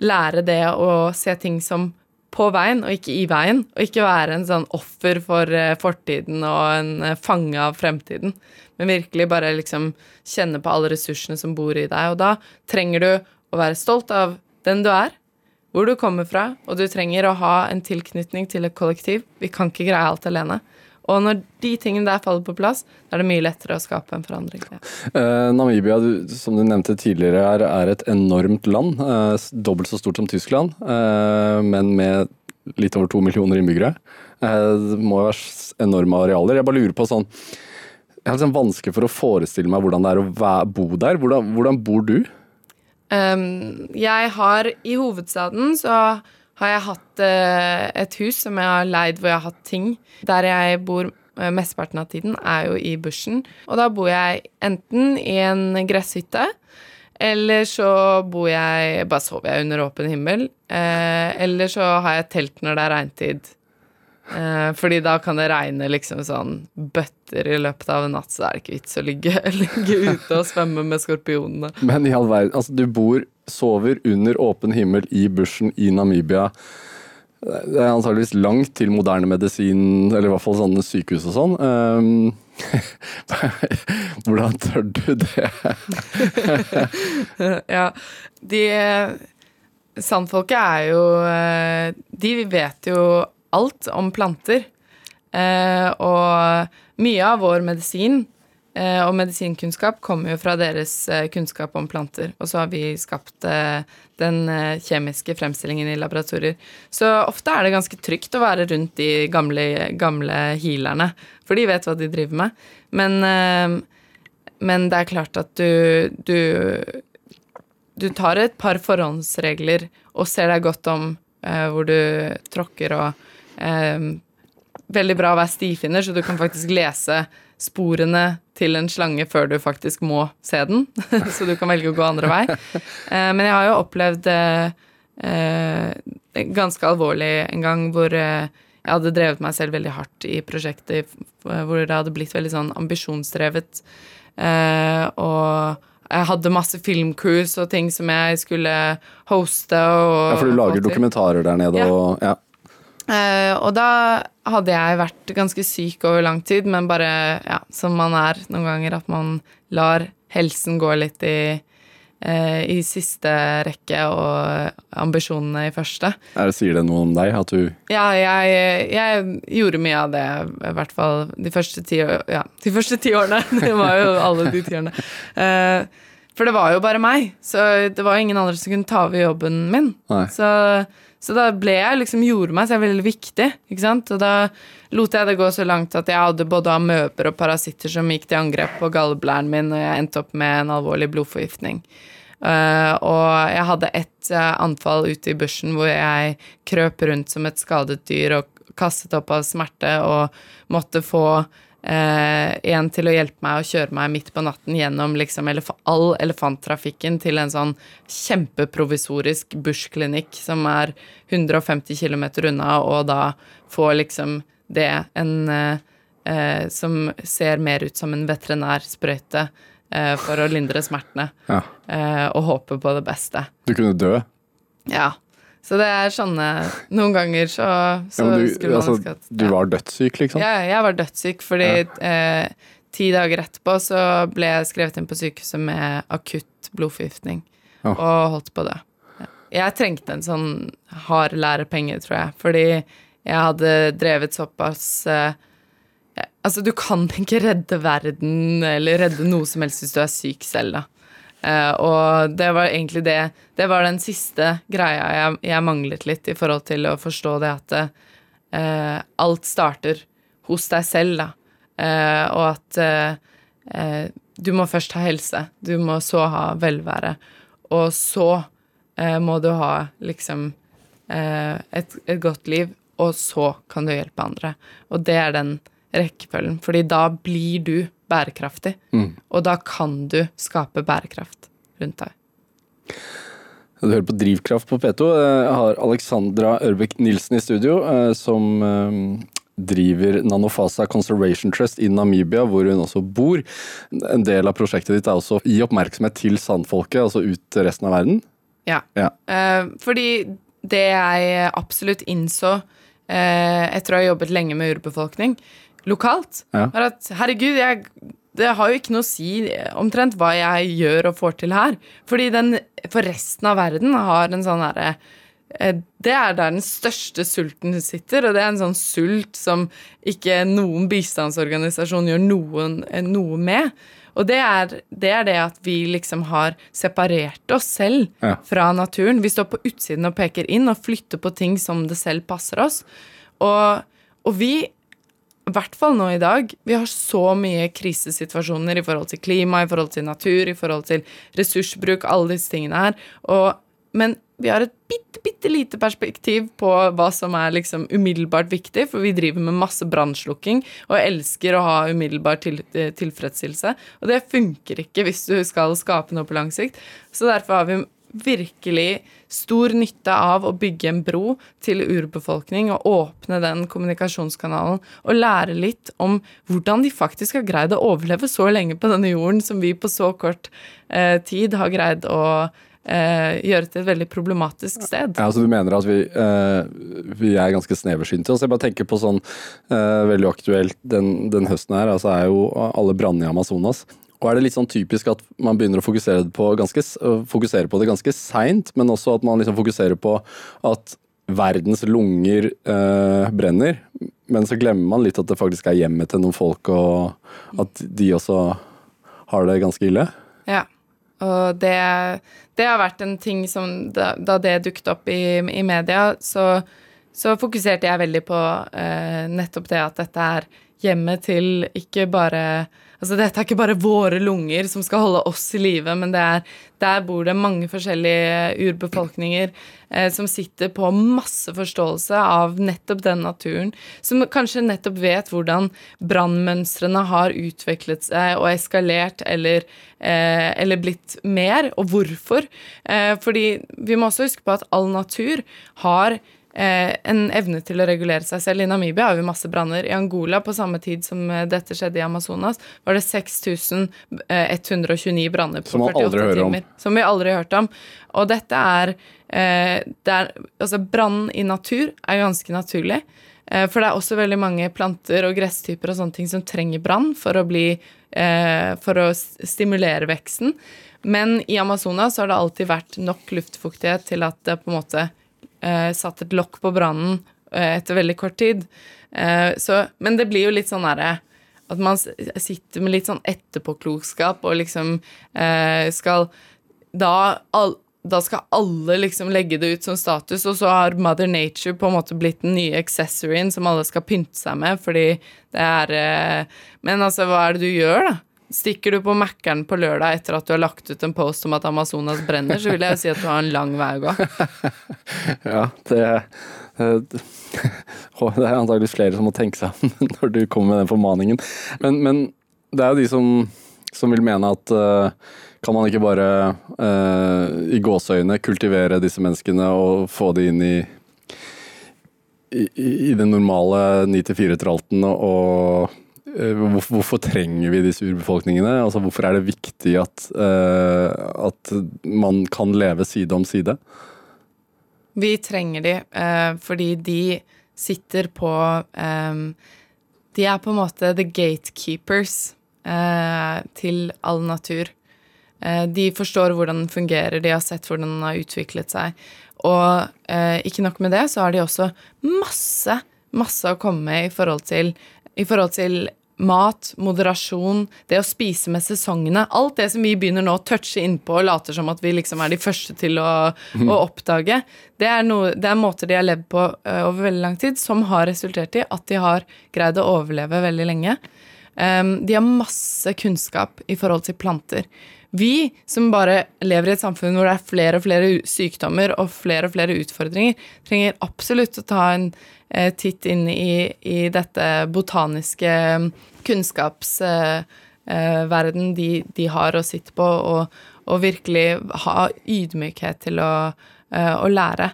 Speaker 3: lære det å se ting som på veien, og ikke i veien. Og ikke være en sånn offer for eh, fortiden og en eh, fange av fremtiden. Men virkelig bare liksom kjenne på alle ressursene som bor i deg. Og da trenger du å være stolt av den du er, hvor du kommer fra, og du trenger å ha en tilknytning til et kollektiv. Vi kan ikke greie alt alene. Og når de tingene der faller på plass, da er det mye lettere å skape en forandring. Ja.
Speaker 2: Eh, Namibia, du, som du nevnte tidligere, er, er et enormt land. Eh, dobbelt så stort som Tyskland, eh, men med litt over to millioner innbyggere. Eh, det må være enorme arealer. Jeg bare lurer på sånn Jeg har liksom vanskelig for å forestille meg hvordan det er å bo der. Hvordan, hvordan bor du?
Speaker 3: Um, jeg har i hovedstaden så har jeg hatt eh, et hus som jeg har leid hvor jeg har hatt ting. Der jeg bor eh, mesteparten av tiden, er jo i bushen. Og da bor jeg enten i en gresshytte, eller så bor jeg Bare sover jeg under åpen himmel. Eh, eller så har jeg telt når det er regntid. Fordi da kan det regne liksom sånn bøtter i løpet av en natt, så er det ikke vits å ligge, ligge ute og svømme med skorpionene.
Speaker 2: Men i all verden, altså du bor, sover under åpen himmel i bushen i Namibia. Det er antageligvis langt til moderne medisin, eller i hvert fall sånne sykehus og sånn. Um, hvordan tør du det?
Speaker 3: ja, de Sandfolket er jo eh, De vet jo alt om planter. Eh, og mye av vår medisin eh, og medisinkunnskap kommer jo fra deres eh, kunnskap om planter. Og så har vi skapt eh, den eh, kjemiske fremstillingen i laboratorier. Så ofte er det ganske trygt å være rundt de gamle, gamle healerne, for de vet hva de driver med. Men, eh, men det er klart at du, du du tar et par forhåndsregler og ser deg godt om eh, hvor du tråkker og eh, Veldig bra å være stifinner, så du kan faktisk lese sporene til en slange før du faktisk må se den. så du kan velge å gå andre vei. Eh, men jeg har jo opplevd eh, eh, ganske alvorlig en gang hvor jeg hadde drevet meg selv veldig hardt i prosjektet, hvor det hadde blitt veldig sånn ambisjonsdrevet. Og jeg hadde masse filmcruise og ting som jeg skulle hoste. Og,
Speaker 2: Ja, for du lager dokumentarer der nede
Speaker 3: Ja.
Speaker 2: og ja.
Speaker 3: Og da hadde jeg vært ganske syk over lang tid, men bare, ja, som man er noen ganger, at man lar helsen gå litt i, eh, i siste rekke og ambisjonene i første.
Speaker 2: Er det, sier det noe om deg? At du
Speaker 3: Ja, jeg, jeg gjorde mye av det, i hvert fall de første ti, ja, de første ti årene. Det var jo alle de ti årene. Eh, for det var jo bare meg, så det var ingen andre som kunne ta over jobben min.
Speaker 2: Nei.
Speaker 3: Så, så da ble jeg liksom gjorde meg selv veldig viktig, ikke sant. Og da lot jeg det gå så langt at jeg hadde både amøber og parasitter som gikk til angrep på galleblæren min, og jeg endte opp med en alvorlig blodforgiftning. Uh, og jeg hadde et uh, anfall ute i bushen hvor jeg krøp rundt som et skadet dyr og kastet opp av smerte og måtte få eh, en til å hjelpe meg å kjøre meg midt på natten gjennom liksom elef all elefanttrafikken til en sånn kjempeprovisorisk bushklinikk som er 150 km unna, og da få liksom det en eh, eh, som ser mer ut som en veterinærsprøyte eh, for å lindre smertene,
Speaker 2: Ja.
Speaker 3: eh, og håpe på det beste.
Speaker 2: Du kunne dø.
Speaker 3: Ja. Så det er sånne Noen ganger så, så
Speaker 2: Ja, du,
Speaker 3: skulle man
Speaker 2: altså,
Speaker 3: ønske at
Speaker 2: du var dødssyk, liksom?
Speaker 3: ja, jeg var dødssyk fordi eh, ti dager etterpå så ble jeg skrevet inn på sykehuset med akutt blodforgiftning
Speaker 2: Ja.
Speaker 3: og holdt på å dø. Ja. Jeg trengte en sånn hard lærepenge, tror jeg, fordi jeg hadde drevet såpass eh, Altså, du kan ikke redde verden eller redde noe som helst hvis du er syk selv, da. Eh, og det var egentlig det Det var den siste greia jeg, jeg manglet litt i forhold til å forstå det at eh, alt starter hos deg selv, da. Eh, og at eh, du må først ha helse, du må så ha velvære, og så eh, må du ha liksom eh, et, et godt liv, og så kan du hjelpe andre. Og det er den rekkefølgen, fordi da blir du bærekraftig, og da kan du skape bærekraft rundt deg.
Speaker 2: Du hører på Drivkraft på P2. Jeg har Alexandra Ørbekk Nilsen i studio, eh, som eh, driver Nanofasa Conservation Trust i Namibia, hvor hun også bor. En del av prosjektet ditt er også å gi oppmerksomhet til sandfolket, altså ut til resten av verden.
Speaker 3: Ja.
Speaker 2: Ja.
Speaker 3: Eh, fordi det jeg absolutt innså eh, etter å ha jobbet lenge med urbefolkning lokalt,
Speaker 2: Ja.
Speaker 3: Er at herregud, jeg, det har jo ikke noe å si eh, omtrent hva jeg gjør og får til her. Fordi den for resten av verden har en sånn herre eh, det er der den største sulten sitter, og det er en sånn sult som ikke noen bistandsorganisasjon gjør noen, eh, noe med. Og det er, det er det at vi liksom har separert oss selv
Speaker 2: Ja.
Speaker 3: fra naturen. Vi står på utsiden og peker inn og flytter på ting som det selv passer oss. Og, og vi, i hvert fall nå i dag, vi har så mye krisesituasjoner i forhold til klima, i forhold til natur, i forhold til ressursbruk, alle disse tingene her. Og, men vi har et bitte, bitte lite perspektiv på hva som er liksom umiddelbart viktig, for vi driver med masse brannslukking og elsker å ha umiddelbar til, eh, tilfredsstillelse. Og det funker ikke hvis du skal skape noe på lang sikt. Så derfor har vi virkelig stor nytte av å bygge en bro til urbefolkning og åpne den kommunikasjonskanalen og lære litt om hvordan de faktisk har greid å overleve så lenge på denne jorden som vi på så kort eh, tid har greid å eh, gjøre til et veldig problematisk sted.
Speaker 2: Ja, altså Du mener at vi, eh, vi er ganske sneversynte? Altså jeg bare tenker på sånn eh, veldig aktuelt den, den høsten her, altså er jo alle brannene i Amazonas. Og er det litt sånn typisk at man begynner å fokusere på, ganske, øh, fokusere på det ganske seint, men også at man liksom fokuserer på at verdens lunger eh, brenner, men så glemmer man litt at det faktisk er hjemmet til noen folk, og at de også har det ganske ille?
Speaker 3: Ja. Og det, det har vært en ting som Da, da det dukket opp i, i media, så, så fokuserte jeg veldig på eh, nettopp det at dette er hjemmet til ikke bare Altså dette er ikke bare våre lunger som skal holde oss i live, men det er der bor det mange forskjellige urbefolkninger eh, som sitter på masse forståelse av nettopp den naturen, som kanskje nettopp vet hvordan brannmønstrene har utviklet seg og eskalert eller, eh, eller blitt mer, og hvorfor. Eh, fordi vi må også huske på at all natur har en evne til å regulere seg selv. I Namibia har vi masse branner. I Angola på samme tid som eh, dette skjedde i Amazonas, var det 6129 branner på
Speaker 2: Som man
Speaker 3: 48
Speaker 2: aldri hører om.
Speaker 3: timer. Som vi aldri hørte om. Og dette er, eh, er Altså, brann i natur er ganske naturlig. Eh, for det er også veldig mange planter og gresstyper og sånne ting som trenger brann for å bli eh, For å stimulere veksten. Men i Amazonas har det alltid vært nok luftfuktighet til at det på en måte eh, satt et lokk på brannen eh, etter veldig kort tid. Eh, så, men det blir jo litt sånn derre at man sitter med litt sånn etterpåklokskap og liksom eh, skal da, all, da skal alle liksom legge det ut som status, og så har Mother Nature på en måte blitt den nye accessoryen som alle skal pynte seg med, fordi det er eh, Men altså, hva er det du gjør, da? Stikker du på Mækkern på lørdag etter at du har lagt ut en post om at Amazonas brenner, så vil jeg jo si at du har en lang vei å gå.
Speaker 2: Ja, det eh, Det er antakeligvis flere som må tenke seg om når du kommer med den formaningen. Men, men det er jo de som, som vil mene at eh, kan man ikke bare uh, i gåseøyne kultivere disse menneskene og få de inn i i, i den normale 9-4-tralten og hvorfor, hvorfor trenger vi disse urbefolkningene? Altså, hvorfor er det viktig at, uh, at man kan leve side om side?
Speaker 3: Vi trenger de uh, fordi de sitter på um, De er på en måte the gatekeepers uh, til all natur. Eh, de forstår hvordan den fungerer, de har sett hvordan den har utviklet seg. Og eh, ikke nok med det, så har de også masse, masse å komme med i forhold til, i forhold til mat, moderasjon, det å spise med sesongene. Alt det som vi begynner nå å touche innpå og later som at vi liksom er de første til å, å oppdage. Det er, noe, det er måter de har levd på uh, over veldig lang tid, som har resultert i at de har greid å overleve veldig lenge. De har masse kunnskap i forhold til planter. Vi som bare lever i et samfunn hvor det er flere og flere sykdommer og flere og flere utfordringer, trenger absolutt å ta en eh, titt inn i, i, dette botaniske kunnskapsverden eh, eh de, de, har å sitte på, og, og, virkelig ha ydmykhet til å, å lære.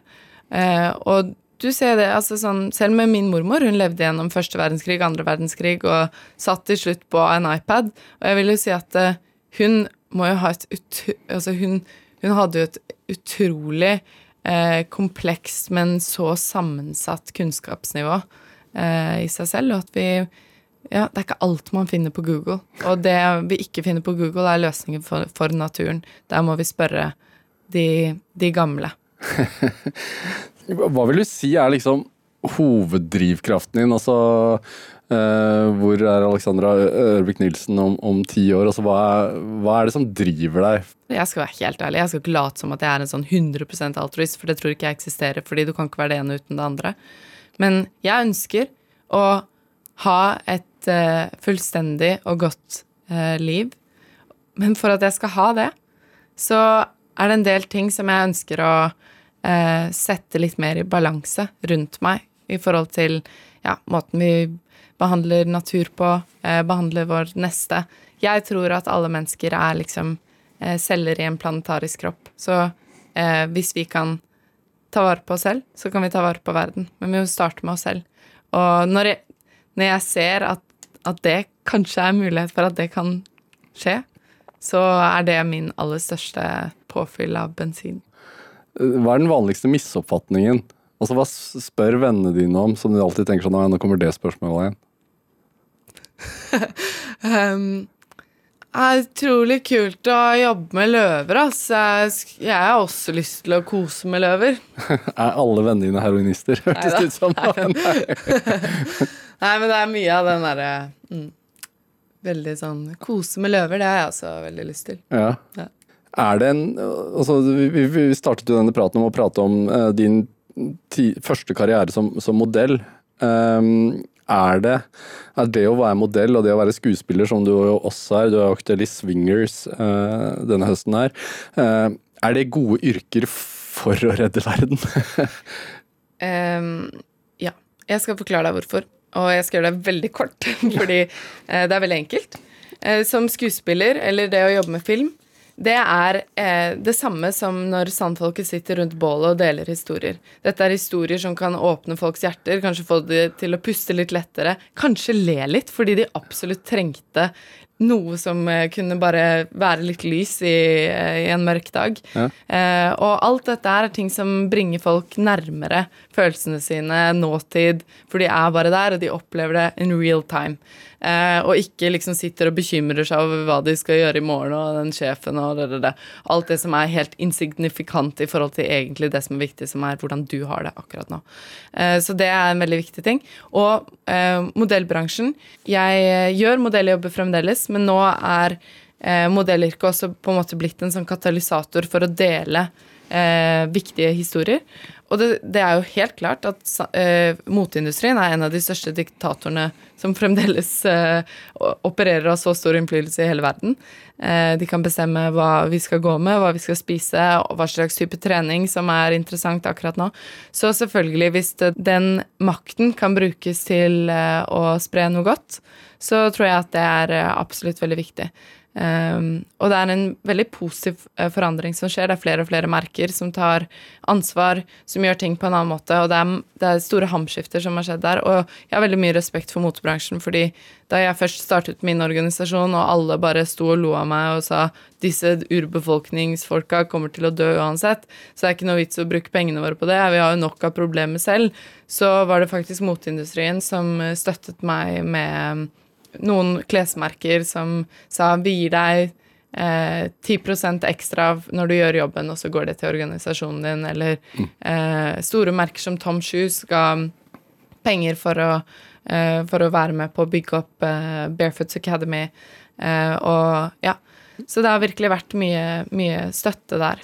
Speaker 3: Og du ser det, altså sånn, Selv med min mormor, hun levde gjennom første verdenskrig, andre verdenskrig og satt til slutt på en iPad. Og jeg vil jo si at uh, hun må jo ha et ut... Altså, hun, hun hadde jo et utrolig uh, komplekst, men så sammensatt kunnskapsnivå uh, i seg selv, og at vi ja, det er ikke alt man finner på Google. Og det vi ikke finner på Google, er løsninger for, for naturen. Der må vi spørre de, de gamle.
Speaker 2: Hva vil du si er liksom hoveddrivkraften din? Altså Uh, hvor er Alexandra Ørvik Nilsen om, om, ti år? Altså, hva, er, hva, er, det som driver deg?
Speaker 3: Jeg skal være helt ærlig, jeg skal ikke late som at jeg er en sånn 100% altruist, for det tror ikke jeg eksisterer, fordi du kan ikke være det ene uten det andre. Men jeg ønsker å ha et uh, fullstendig og godt uh, liv. Men for at jeg skal ha det, så er det en del ting som jeg ønsker å sette litt mer i balanse rundt meg i forhold til ja, måten vi behandler natur på, eh, behandler vår neste. Jeg tror at alle mennesker er liksom eh, celler i en planetarisk kropp. Så eh, hvis vi kan ta vare på oss selv, så kan vi ta vare på verden. Men vi må starte med oss selv. Og når jeg, når jeg ser at, at, det kanskje er mulighet for at det kan skje, så er det min aller største påfyll av bensin.
Speaker 2: Hva er den vanligste misoppfatningen? Altså, Hva spør vennene dine om som de alltid tenker sånn Nå kommer det spørsmålet igjen
Speaker 3: um, det er utrolig kult å jobbe med løver. ass. Jeg har også lyst til å kose med løver.
Speaker 2: er alle vennene dine heroinister, hørtes det ut som?
Speaker 3: Nei, Nei, men det er mye av den derre mm, Veldig sånn Kose med løver, det har jeg også veldig lyst til.
Speaker 2: Ja. ja. Er det en altså, vi, vi, startet jo denne praten om å prate om uh, din ti, første karriere som, som modell. Um, er det, er det å være modell og det å være skuespiller, som du også er, du er aktuell i Swingers uh, denne høsten her, uh, er det gode yrker for å redde verden?
Speaker 3: um, ja. Jeg skal forklare deg hvorfor. Og jeg skal gjøre det veldig kort, fordi det er veldig enkelt. som skuespiller, eller det å jobbe med film, det er eh, det samme som når sandfolket sitter rundt bålet og deler historier. Dette er historier som kan åpne folks hjerter, kanskje få dem til å puste litt lettere, kanskje le litt fordi de absolutt trengte noe som eh, kunne bare være litt lys i, eh, i en mørk dag. Ja. Eh, og alt dette er ting som bringer folk nærmere følelsene sine, nåtid, for de er bare der, og de opplever det in real time. Eh, og ikke liksom sitter og bekymrer seg over hva de skal gjøre i morgen, og den sjefen og det, det, det. Alt det som er helt insignifikant i forhold til egentlig det som er viktig, som er hvordan du har det akkurat nå. Eh, så det er en veldig viktig ting. Og eh, modellbransjen Jeg gjør modelljobber fremdeles, men nå er eh, modellyrket også på en måte blitt en sånn katalysator for å dele eh, viktige historier. Og det, det, er jo helt klart at uh, moteindustrien er en av de største diktatorene som fremdeles uh, opererer av så stor innflytelse i hele verden. Uh, de kan bestemme hva vi skal gå med, hva vi skal spise, og hva slags type trening som er interessant akkurat nå. Så selvfølgelig, hvis det, den makten kan brukes til eh, å spre noe godt, så tror jeg at det er eh, absolutt veldig viktig. Um, og det er en veldig positiv uh, forandring som skjer. Det er flere og flere merker som tar ansvar, som gjør ting på en annen måte. Og det er, det er store hamskifter som har skjedd der. Og jeg har veldig mye respekt for motebransjen, fordi da jeg først startet min organisasjon, og alle bare sto og lo av meg og sa disse urbefolkningsfolka kommer til å dø uansett, så det er ikke noe vits å bruke pengene våre på det, vi har jo nok av problemer selv, så var det faktisk moteindustrien som støttet meg med noen klesmerker som sa vi gir deg eh, 10 ekstra når du gjør jobben, og så går det til organisasjonen din, eller mm. eh, store merker som Tom Shoes ga penger for å, eh, for å være med på å bygge opp eh, Barefoots Academy, eh, og ja. Så det har virkelig vært mye, mye støtte der.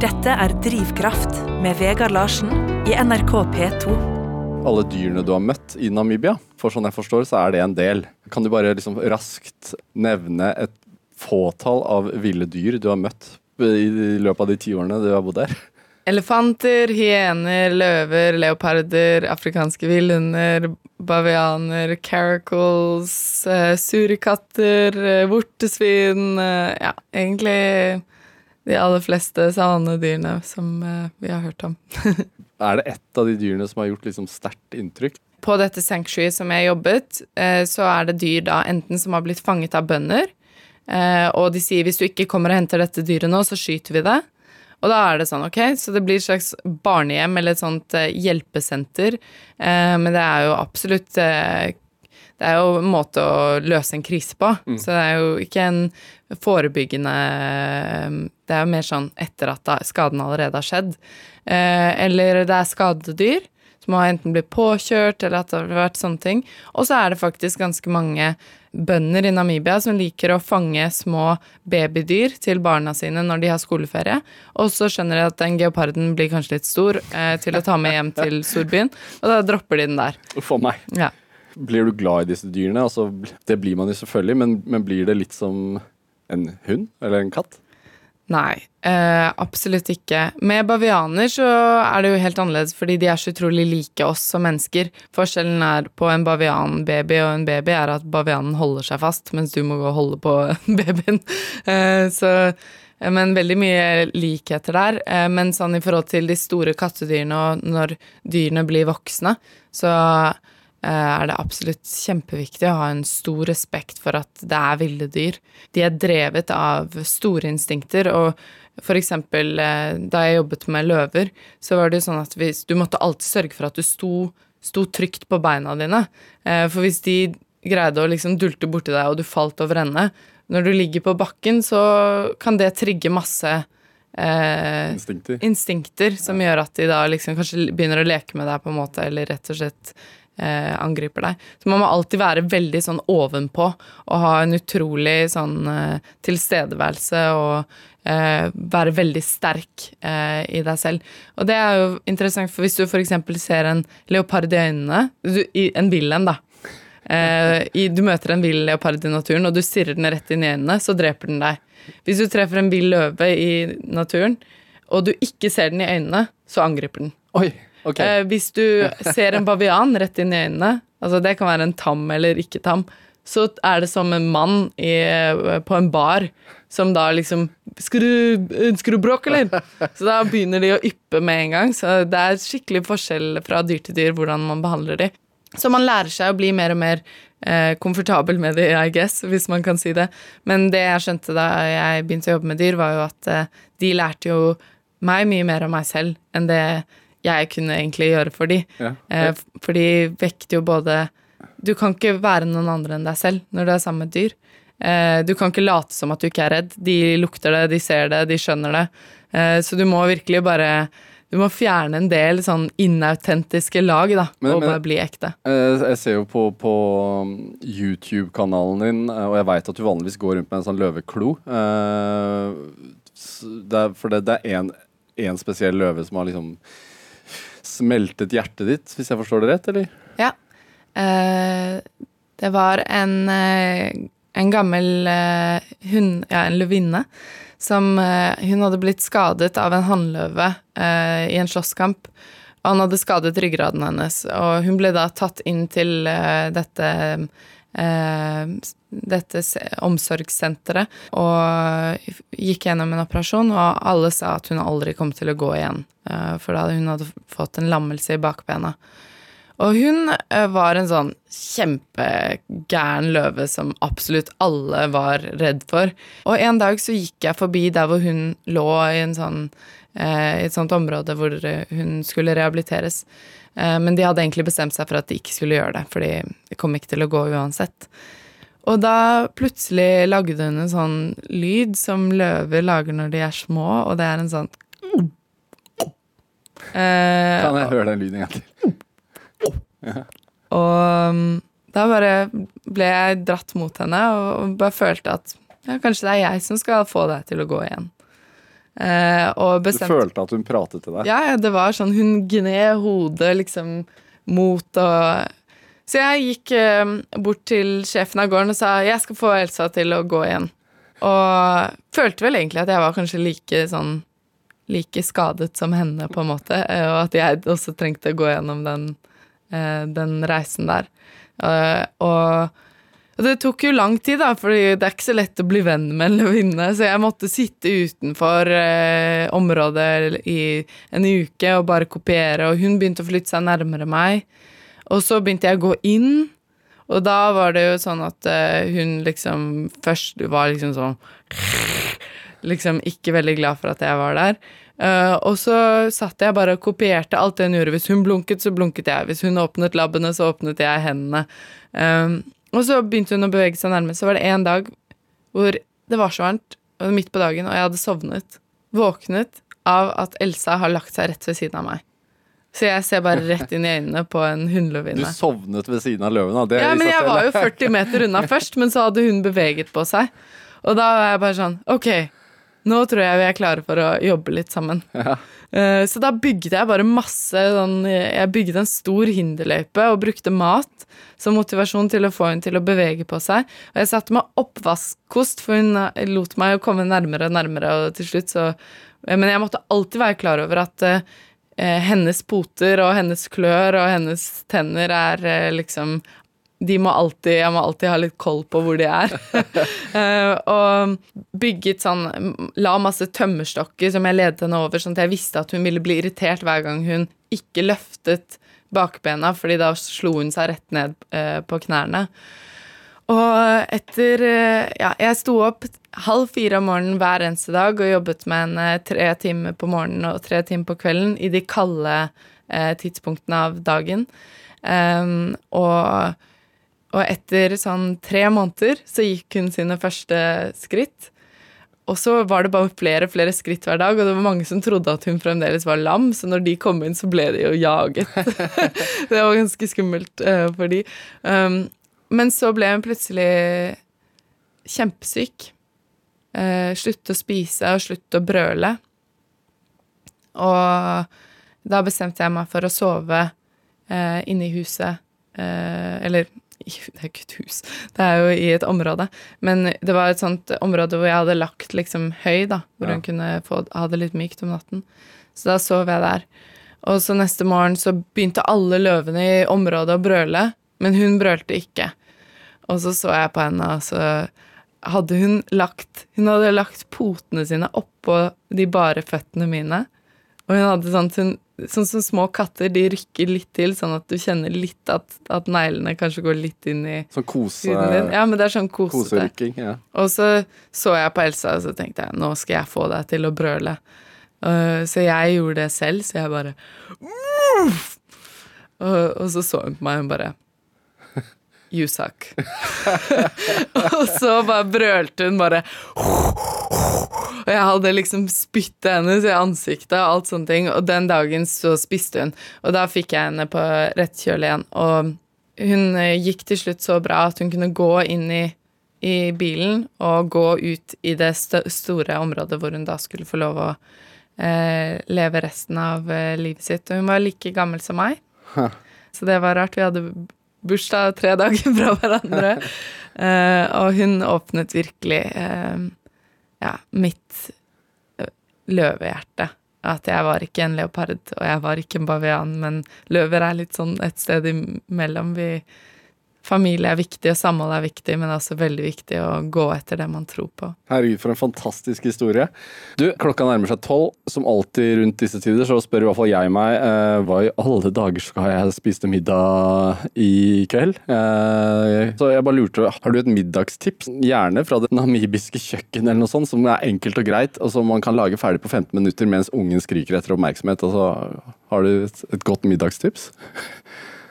Speaker 1: Dette er Drivkraft med Vegard Larsen i NRK P2
Speaker 2: alle dyrene du har møtt i Namibia. For sånn jeg forstår, så er det en del. Kan du bare liksom raskt nevne et fåtall av ville dyr du har møtt i løpet av de ti årene du har bodd der?
Speaker 3: Elefanter, hyener, løver, leoparder, afrikanske villhunder, bavianer, caracals, uh, surikatter, uh, vortesvin uh, Ja, egentlig de aller fleste savannedyrene som vi har hørt om.
Speaker 2: Er det ett av de dyrene som har gjort liksom sterkt inntrykk?
Speaker 3: På dette sanctuary som jeg jobbet, eh, så er det dyr da enten som har blitt fanget av bønder, eh, og de sier hvis du ikke kommer og henter dette dyret nå, så skyter vi det. Og da er det sånn, ok, så det blir et slags barnehjem eller et sånt eh, hjelpesenter. Men det er jo absolutt Det er jo en måte å løse en krise på. Mm. Så det er jo ikke en forebyggende Det er jo mer sånn etter at skaden allerede har skjedd. Eh, eller det er skadedyr som har enten blitt påkjørt, eller at det har vært sånne ting. Og så er det faktisk ganske mange bønder i Namibia som liker å fange små babydyr til barna sine når de har skoleferie. Og så skjønner de at den geoparden blir kanskje litt stor eh, til å ta med hjem til storbyen, og da dropper de den der.
Speaker 2: Uff meg.
Speaker 3: Ja.
Speaker 2: Blir du glad i disse dyrene? Altså, det blir man jo selvfølgelig, men, men blir det litt som en hund eller en katt?
Speaker 3: Nei, eh, absolutt ikke. Med bavianer så er det jo helt annerledes, fordi de er så utrolig like oss som mennesker. Forskjellen er på en bavianbaby og en baby er at bavianen holder seg fast, mens du må gå og holde på babyen. Eh, så, men veldig mye likheter der. Eh, men sånn i forhold til de store kattedyrene og når dyrene blir voksne, så Eh, er det absolutt kjempeviktig å ha en stor respekt for at det er ville dyr. De er drevet av store instinkter, og for eksempel eh, da jeg jobbet med løver, så var det jo sånn at hvis, du måtte alltid sørge for at du sto, sto trygt på beina dine. Eh, for hvis de greide å liksom dulte borti deg, og du falt over ende Når du ligger på bakken, så kan det trigge masse
Speaker 2: eh, instinkter.
Speaker 3: instinkter. som gjør at de da liksom kanskje begynner å leke med deg, på en måte, eller rett og slett eh, angriper deg. Så man må alltid være veldig sånn ovenpå og ha en utrolig sånn eh, tilstedeværelse og eh, være veldig sterk eh, i deg selv. Og det er jo interessant, for hvis du f.eks. ser en leopard i øynene, du, i, en vill en, da. Eh, i, du møter en vill leopard i naturen, og du stirrer den rett inn i øynene, så dreper den deg. Hvis du treffer en vill løve i naturen, og du ikke ser den i øynene, så angriper den.
Speaker 2: Oi. Okay.
Speaker 3: Eh, hvis du ser en bavian rett inn i øynene, altså det kan være en tam eller ikke tam, så er det som en mann i, på en bar som da liksom Skal du, ønsker du bråk, eller? Så da begynner de å yppe med en gang. Så det er skikkelig forskjell fra dyr til dyr hvordan man behandler de. Så man lærer seg å bli mer og mer eh, komfortabel med de, I guess, hvis man kan si det. Men det jeg skjønte da jeg begynte å jobbe med dyr, var jo at eh, de lærte jo meg mye mer om meg selv enn det jeg kunne egentlig gjøre for de. Ja. Eh, for de vekter jo både Du kan ikke være noen andre enn deg selv når du er sammen med et dyr. Eh, du kan ikke late som at du ikke er redd. De lukter det, de ser det, de skjønner det. Eh, så du må virkelig bare du må fjerne en del sånn inautentiske lag, da,
Speaker 2: Men-
Speaker 3: og
Speaker 2: men-
Speaker 3: bare bli ekte.
Speaker 2: Jeg ser jo på, på um, YouTube-kanalen din, og jeg veit at du vanligvis går rundt med en sånn løveklo. Det er, for det, det er én en spesiell løve som har liksom smeltet hjertet ditt, hvis jeg forstår det rett, eller?
Speaker 3: Ja. Eh, det var en, eh, en gammel eh, hund, ja, en løvinne, som eh, Hun hadde blitt skadet av en hannløve eh, i en slåsskamp. Og han hadde skadet ryggraden hennes, og hun ble da tatt inn til dette eh, dette omsorgssenteret og gikk gjennom en operasjon, og alle sa at hun aldri kom til å gå igjen, eh, for da hun hadde fått en lammelse i bakbena. Og hun eh, var en sånn kjempegæren løve som absolutt alle var redd for. Og en dag så gikk jeg forbi der hvor hun lå i sånn eh, i et sånt område hvor hun skulle rehabiliteres. Eh, Men de hadde egentlig bestemt seg for at de ikke skulle gjøre det, fordi det kom ikke til å gå uansett. Og da plutselig lagde hun en sånn lyd som løver lager når de er små, og det er en sånn eh,
Speaker 2: Kan jeg høre den lyden en gang til?
Speaker 3: Og um, da bare ble jeg dratt mot henne og bare følte at ja, kanskje det er jeg som skal få deg til å gå igjen. Eh, og
Speaker 2: Du følte at hun pratet til deg?
Speaker 3: Ja, ja, det var sånn Hun gned hodet liksom mot og Så jeg gikk eh, bort til sjefen av gården og sa jeg skal få Elsa til å gå igjen. Og følte vel egentlig at jeg var kanskje like sånn like skadet som henne, på en måte, eh, og at jeg også trengte å gå gjennom den, eh, den reisen der. Og og det tok jo lang tid, da, fordi det er ikke så lett å bli venn med en løvinne. Så jeg måtte sitte utenfor området i en uke og bare kopiere, og hun begynte å flytte seg nærmere meg. Og så begynte jeg å gå inn, og da var det jo sånn at eh, hun liksom først var liksom sånn Liksom ikke veldig glad for at jeg var der. Uh, og så satt jeg bare og kopierte alt det hun gjorde. Hvis hun blunket, så blunket jeg. Hvis hun åpnet labbene, så åpnet jeg hendene. Um, og så begynte hun å bevege seg nærmere. Så var det en dag hvor det var så varmt, midt på dagen, og jeg hadde sovnet. Våknet av at Elsa har lagt seg rett ved siden av meg. Så jeg ser bare rett inn i øynene på en
Speaker 2: Du sovnet ved siden av løven, da.
Speaker 3: Ja, men jeg var jo 40 meter unna først, men så hadde hun beveget på seg. Og da var jeg bare sånn Ok, nå tror jeg vi er klare for å jobbe litt sammen. Ja. Så da bygde jeg bare masse sånn Jeg bygde en stor hinderløype og brukte mat som motivasjon til å få henne til å bevege på seg. Og jeg satte meg oppvaskkost, for hun eh, lot meg jo komme nærmere og nærmere, og til slutt så Men jeg måtte alltid være klar over at eh, eh, hennes poter og hennes klør og hennes tenner er eh, liksom de må alltid, Jeg må alltid ha litt koll på hvor de er. Eh, og bygget sånn La masse tømmerstokker som jeg ledet henne over, sånn at jeg visste at hun ville bli irritert hver gang hun ikke løftet bakbena, fordi da slo hun seg rett ned eh, på knærne. Og etter eh, Ja, jeg sto opp halv fire om morgenen hver eneste dag og jobbet med henne tre timer på morgenen og tre timer på kvelden i de kalde eh, tidspunktene av dagen. Um, og, og etter sånn tre måneder så gikk hun sine første skritt. Og så var det bare flere flere skritt hver dag, og det var mange som trodde at hun fremdeles var lam, så når de kom inn, så ble de jo jaget. det var ganske skummelt uh, for de. Um, men så ble hun plutselig kjempesyk. Eh, slutte å spise og slutte å brøle. Og da bestemte jeg meg for å sove eh, inne i huset. Eh, eller det er ikke et hus, det er jo i et område. Men det var et sånt område hvor jeg hadde lagt liksom høy, da. Hvor
Speaker 2: Ja.
Speaker 3: hun kunne få, ha det litt mykt om natten. Så da sov jeg der. Og så neste morgen så begynte alle løvene i området å brøle, men hun brølte ikke. Og så så jeg på henne, og så hadde hun lagt Hun hadde lagt potene sine oppå de bare føttene mine. Og hun hadde sånn hun, Sånn som små katter, de rykker litt til, sånn at du kjenner litt at, at neglene kanskje går litt inn i
Speaker 2: Sånn kose,
Speaker 3: huden din. Ja, men det er sånn kosete.
Speaker 2: Ja.
Speaker 3: Og så så jeg på Elsa, og så tenkte jeg nå skal jeg få deg til å brøle. Uh, så jeg gjorde det selv, så jeg bare «Uff!» og, og så så hun på meg, og hun bare You suck. og så bare brølte hun bare Og jeg hadde liksom spyttet hennes i ansiktet og alt sånne ting. Og den dagen så spiste hun, og da fikk jeg henne på rett kjøl igjen. Og hun eh, gikk til slutt så bra at hun kunne gå inn i, i bilen og gå ut i det st store området hvor hun da skulle få lov å eh, leve resten av eh, livet sitt. Og hun var like gammel som meg,
Speaker 2: Huh.
Speaker 3: så det var rart. Vi hadde bursdag tre dager fra hverandre. Eh, og hun åpnet virkelig eh, ja, mitt eh, løvehjerte. At jeg var ikke en leopard, og jeg var ikke en bavian, men løver er litt sånn et sted imellom. Vi, familie er viktig, og samhold er viktig, men det er også veldig viktig å gå etter det man tror på.
Speaker 2: Herregud, for en fantastisk historie. Du, klokka nærmer seg tolv. Som alltid rundt disse tider så spør i hvert fall jeg meg eh, hva i alle dager skal jeg spise middag i kveld? Eh, så jeg bare lurte, har du et middagstips? Gjerne fra det namibiske kjøkken eller noe sånt, som er enkelt og greit, og som man kan lage ferdig på 15 minutter mens ungen skriker etter oppmerksomhet. Og så har du et, et godt middagstips?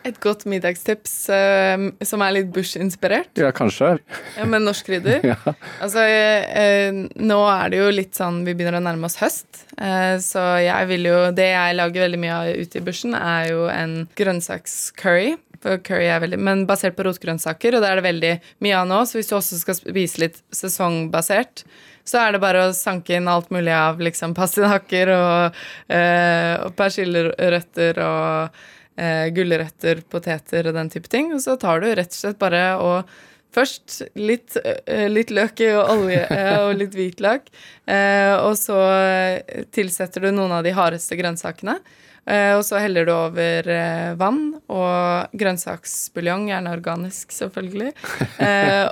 Speaker 3: Et godt middagstips eh, som er litt Bush-inspirert,
Speaker 2: Ja, kanskje.
Speaker 3: ja, med norsk krydder.
Speaker 2: Ja.
Speaker 3: Altså, eh, nå er det jo litt sånn Vi begynner å nærme oss høst. Eh, så jeg vil jo Det jeg lager veldig mye av ute i bushen, er jo en grønnsakscurry. For curry er veldig, men basert på rotgrønnsaker, og det er det veldig mye av nå. Så hvis du også skal spise litt sesongbasert, så er det bare å sanke inn alt mulig av liksom pastinakker og, eh, og persillerøtter og eh, gulrøtter, poteter og den type ting. Og så tar du rett og slett bare og Først litt, eh, litt løk og olje eh, og litt hvitløk. Eh, og så tilsetter du noen av de hardeste grønnsakene. Og så heller du over vann og grønnsaksbuljong, gjerne organisk, selvfølgelig.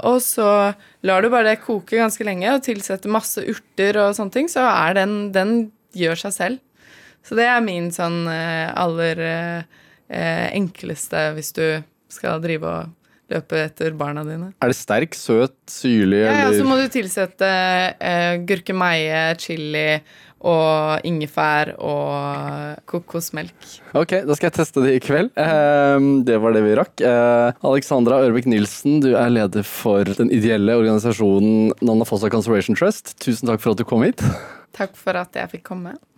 Speaker 3: Og så lar du bare det koke ganske lenge og tilsetter masse urter og sånne ting, så er den Den gjør seg selv. Så det er min sånn aller enkleste hvis du skal drive og løpe etter barna dine.
Speaker 2: Er det sterk, søt, syrlig
Speaker 3: Ja, ja, så må du tilsette eh, gurkemeie, chili og ingefær og kokosmelk.
Speaker 2: Ok, da skal jeg teste det i kveld. Eh, det var det vi rakk. Eh, Alexandra Ørvik Nilsen, du er leder for den ideelle organisasjonen Nanna Fossa Conservation Trust. Tusen takk for at du kom hit.
Speaker 3: Takk for at jeg fikk komme.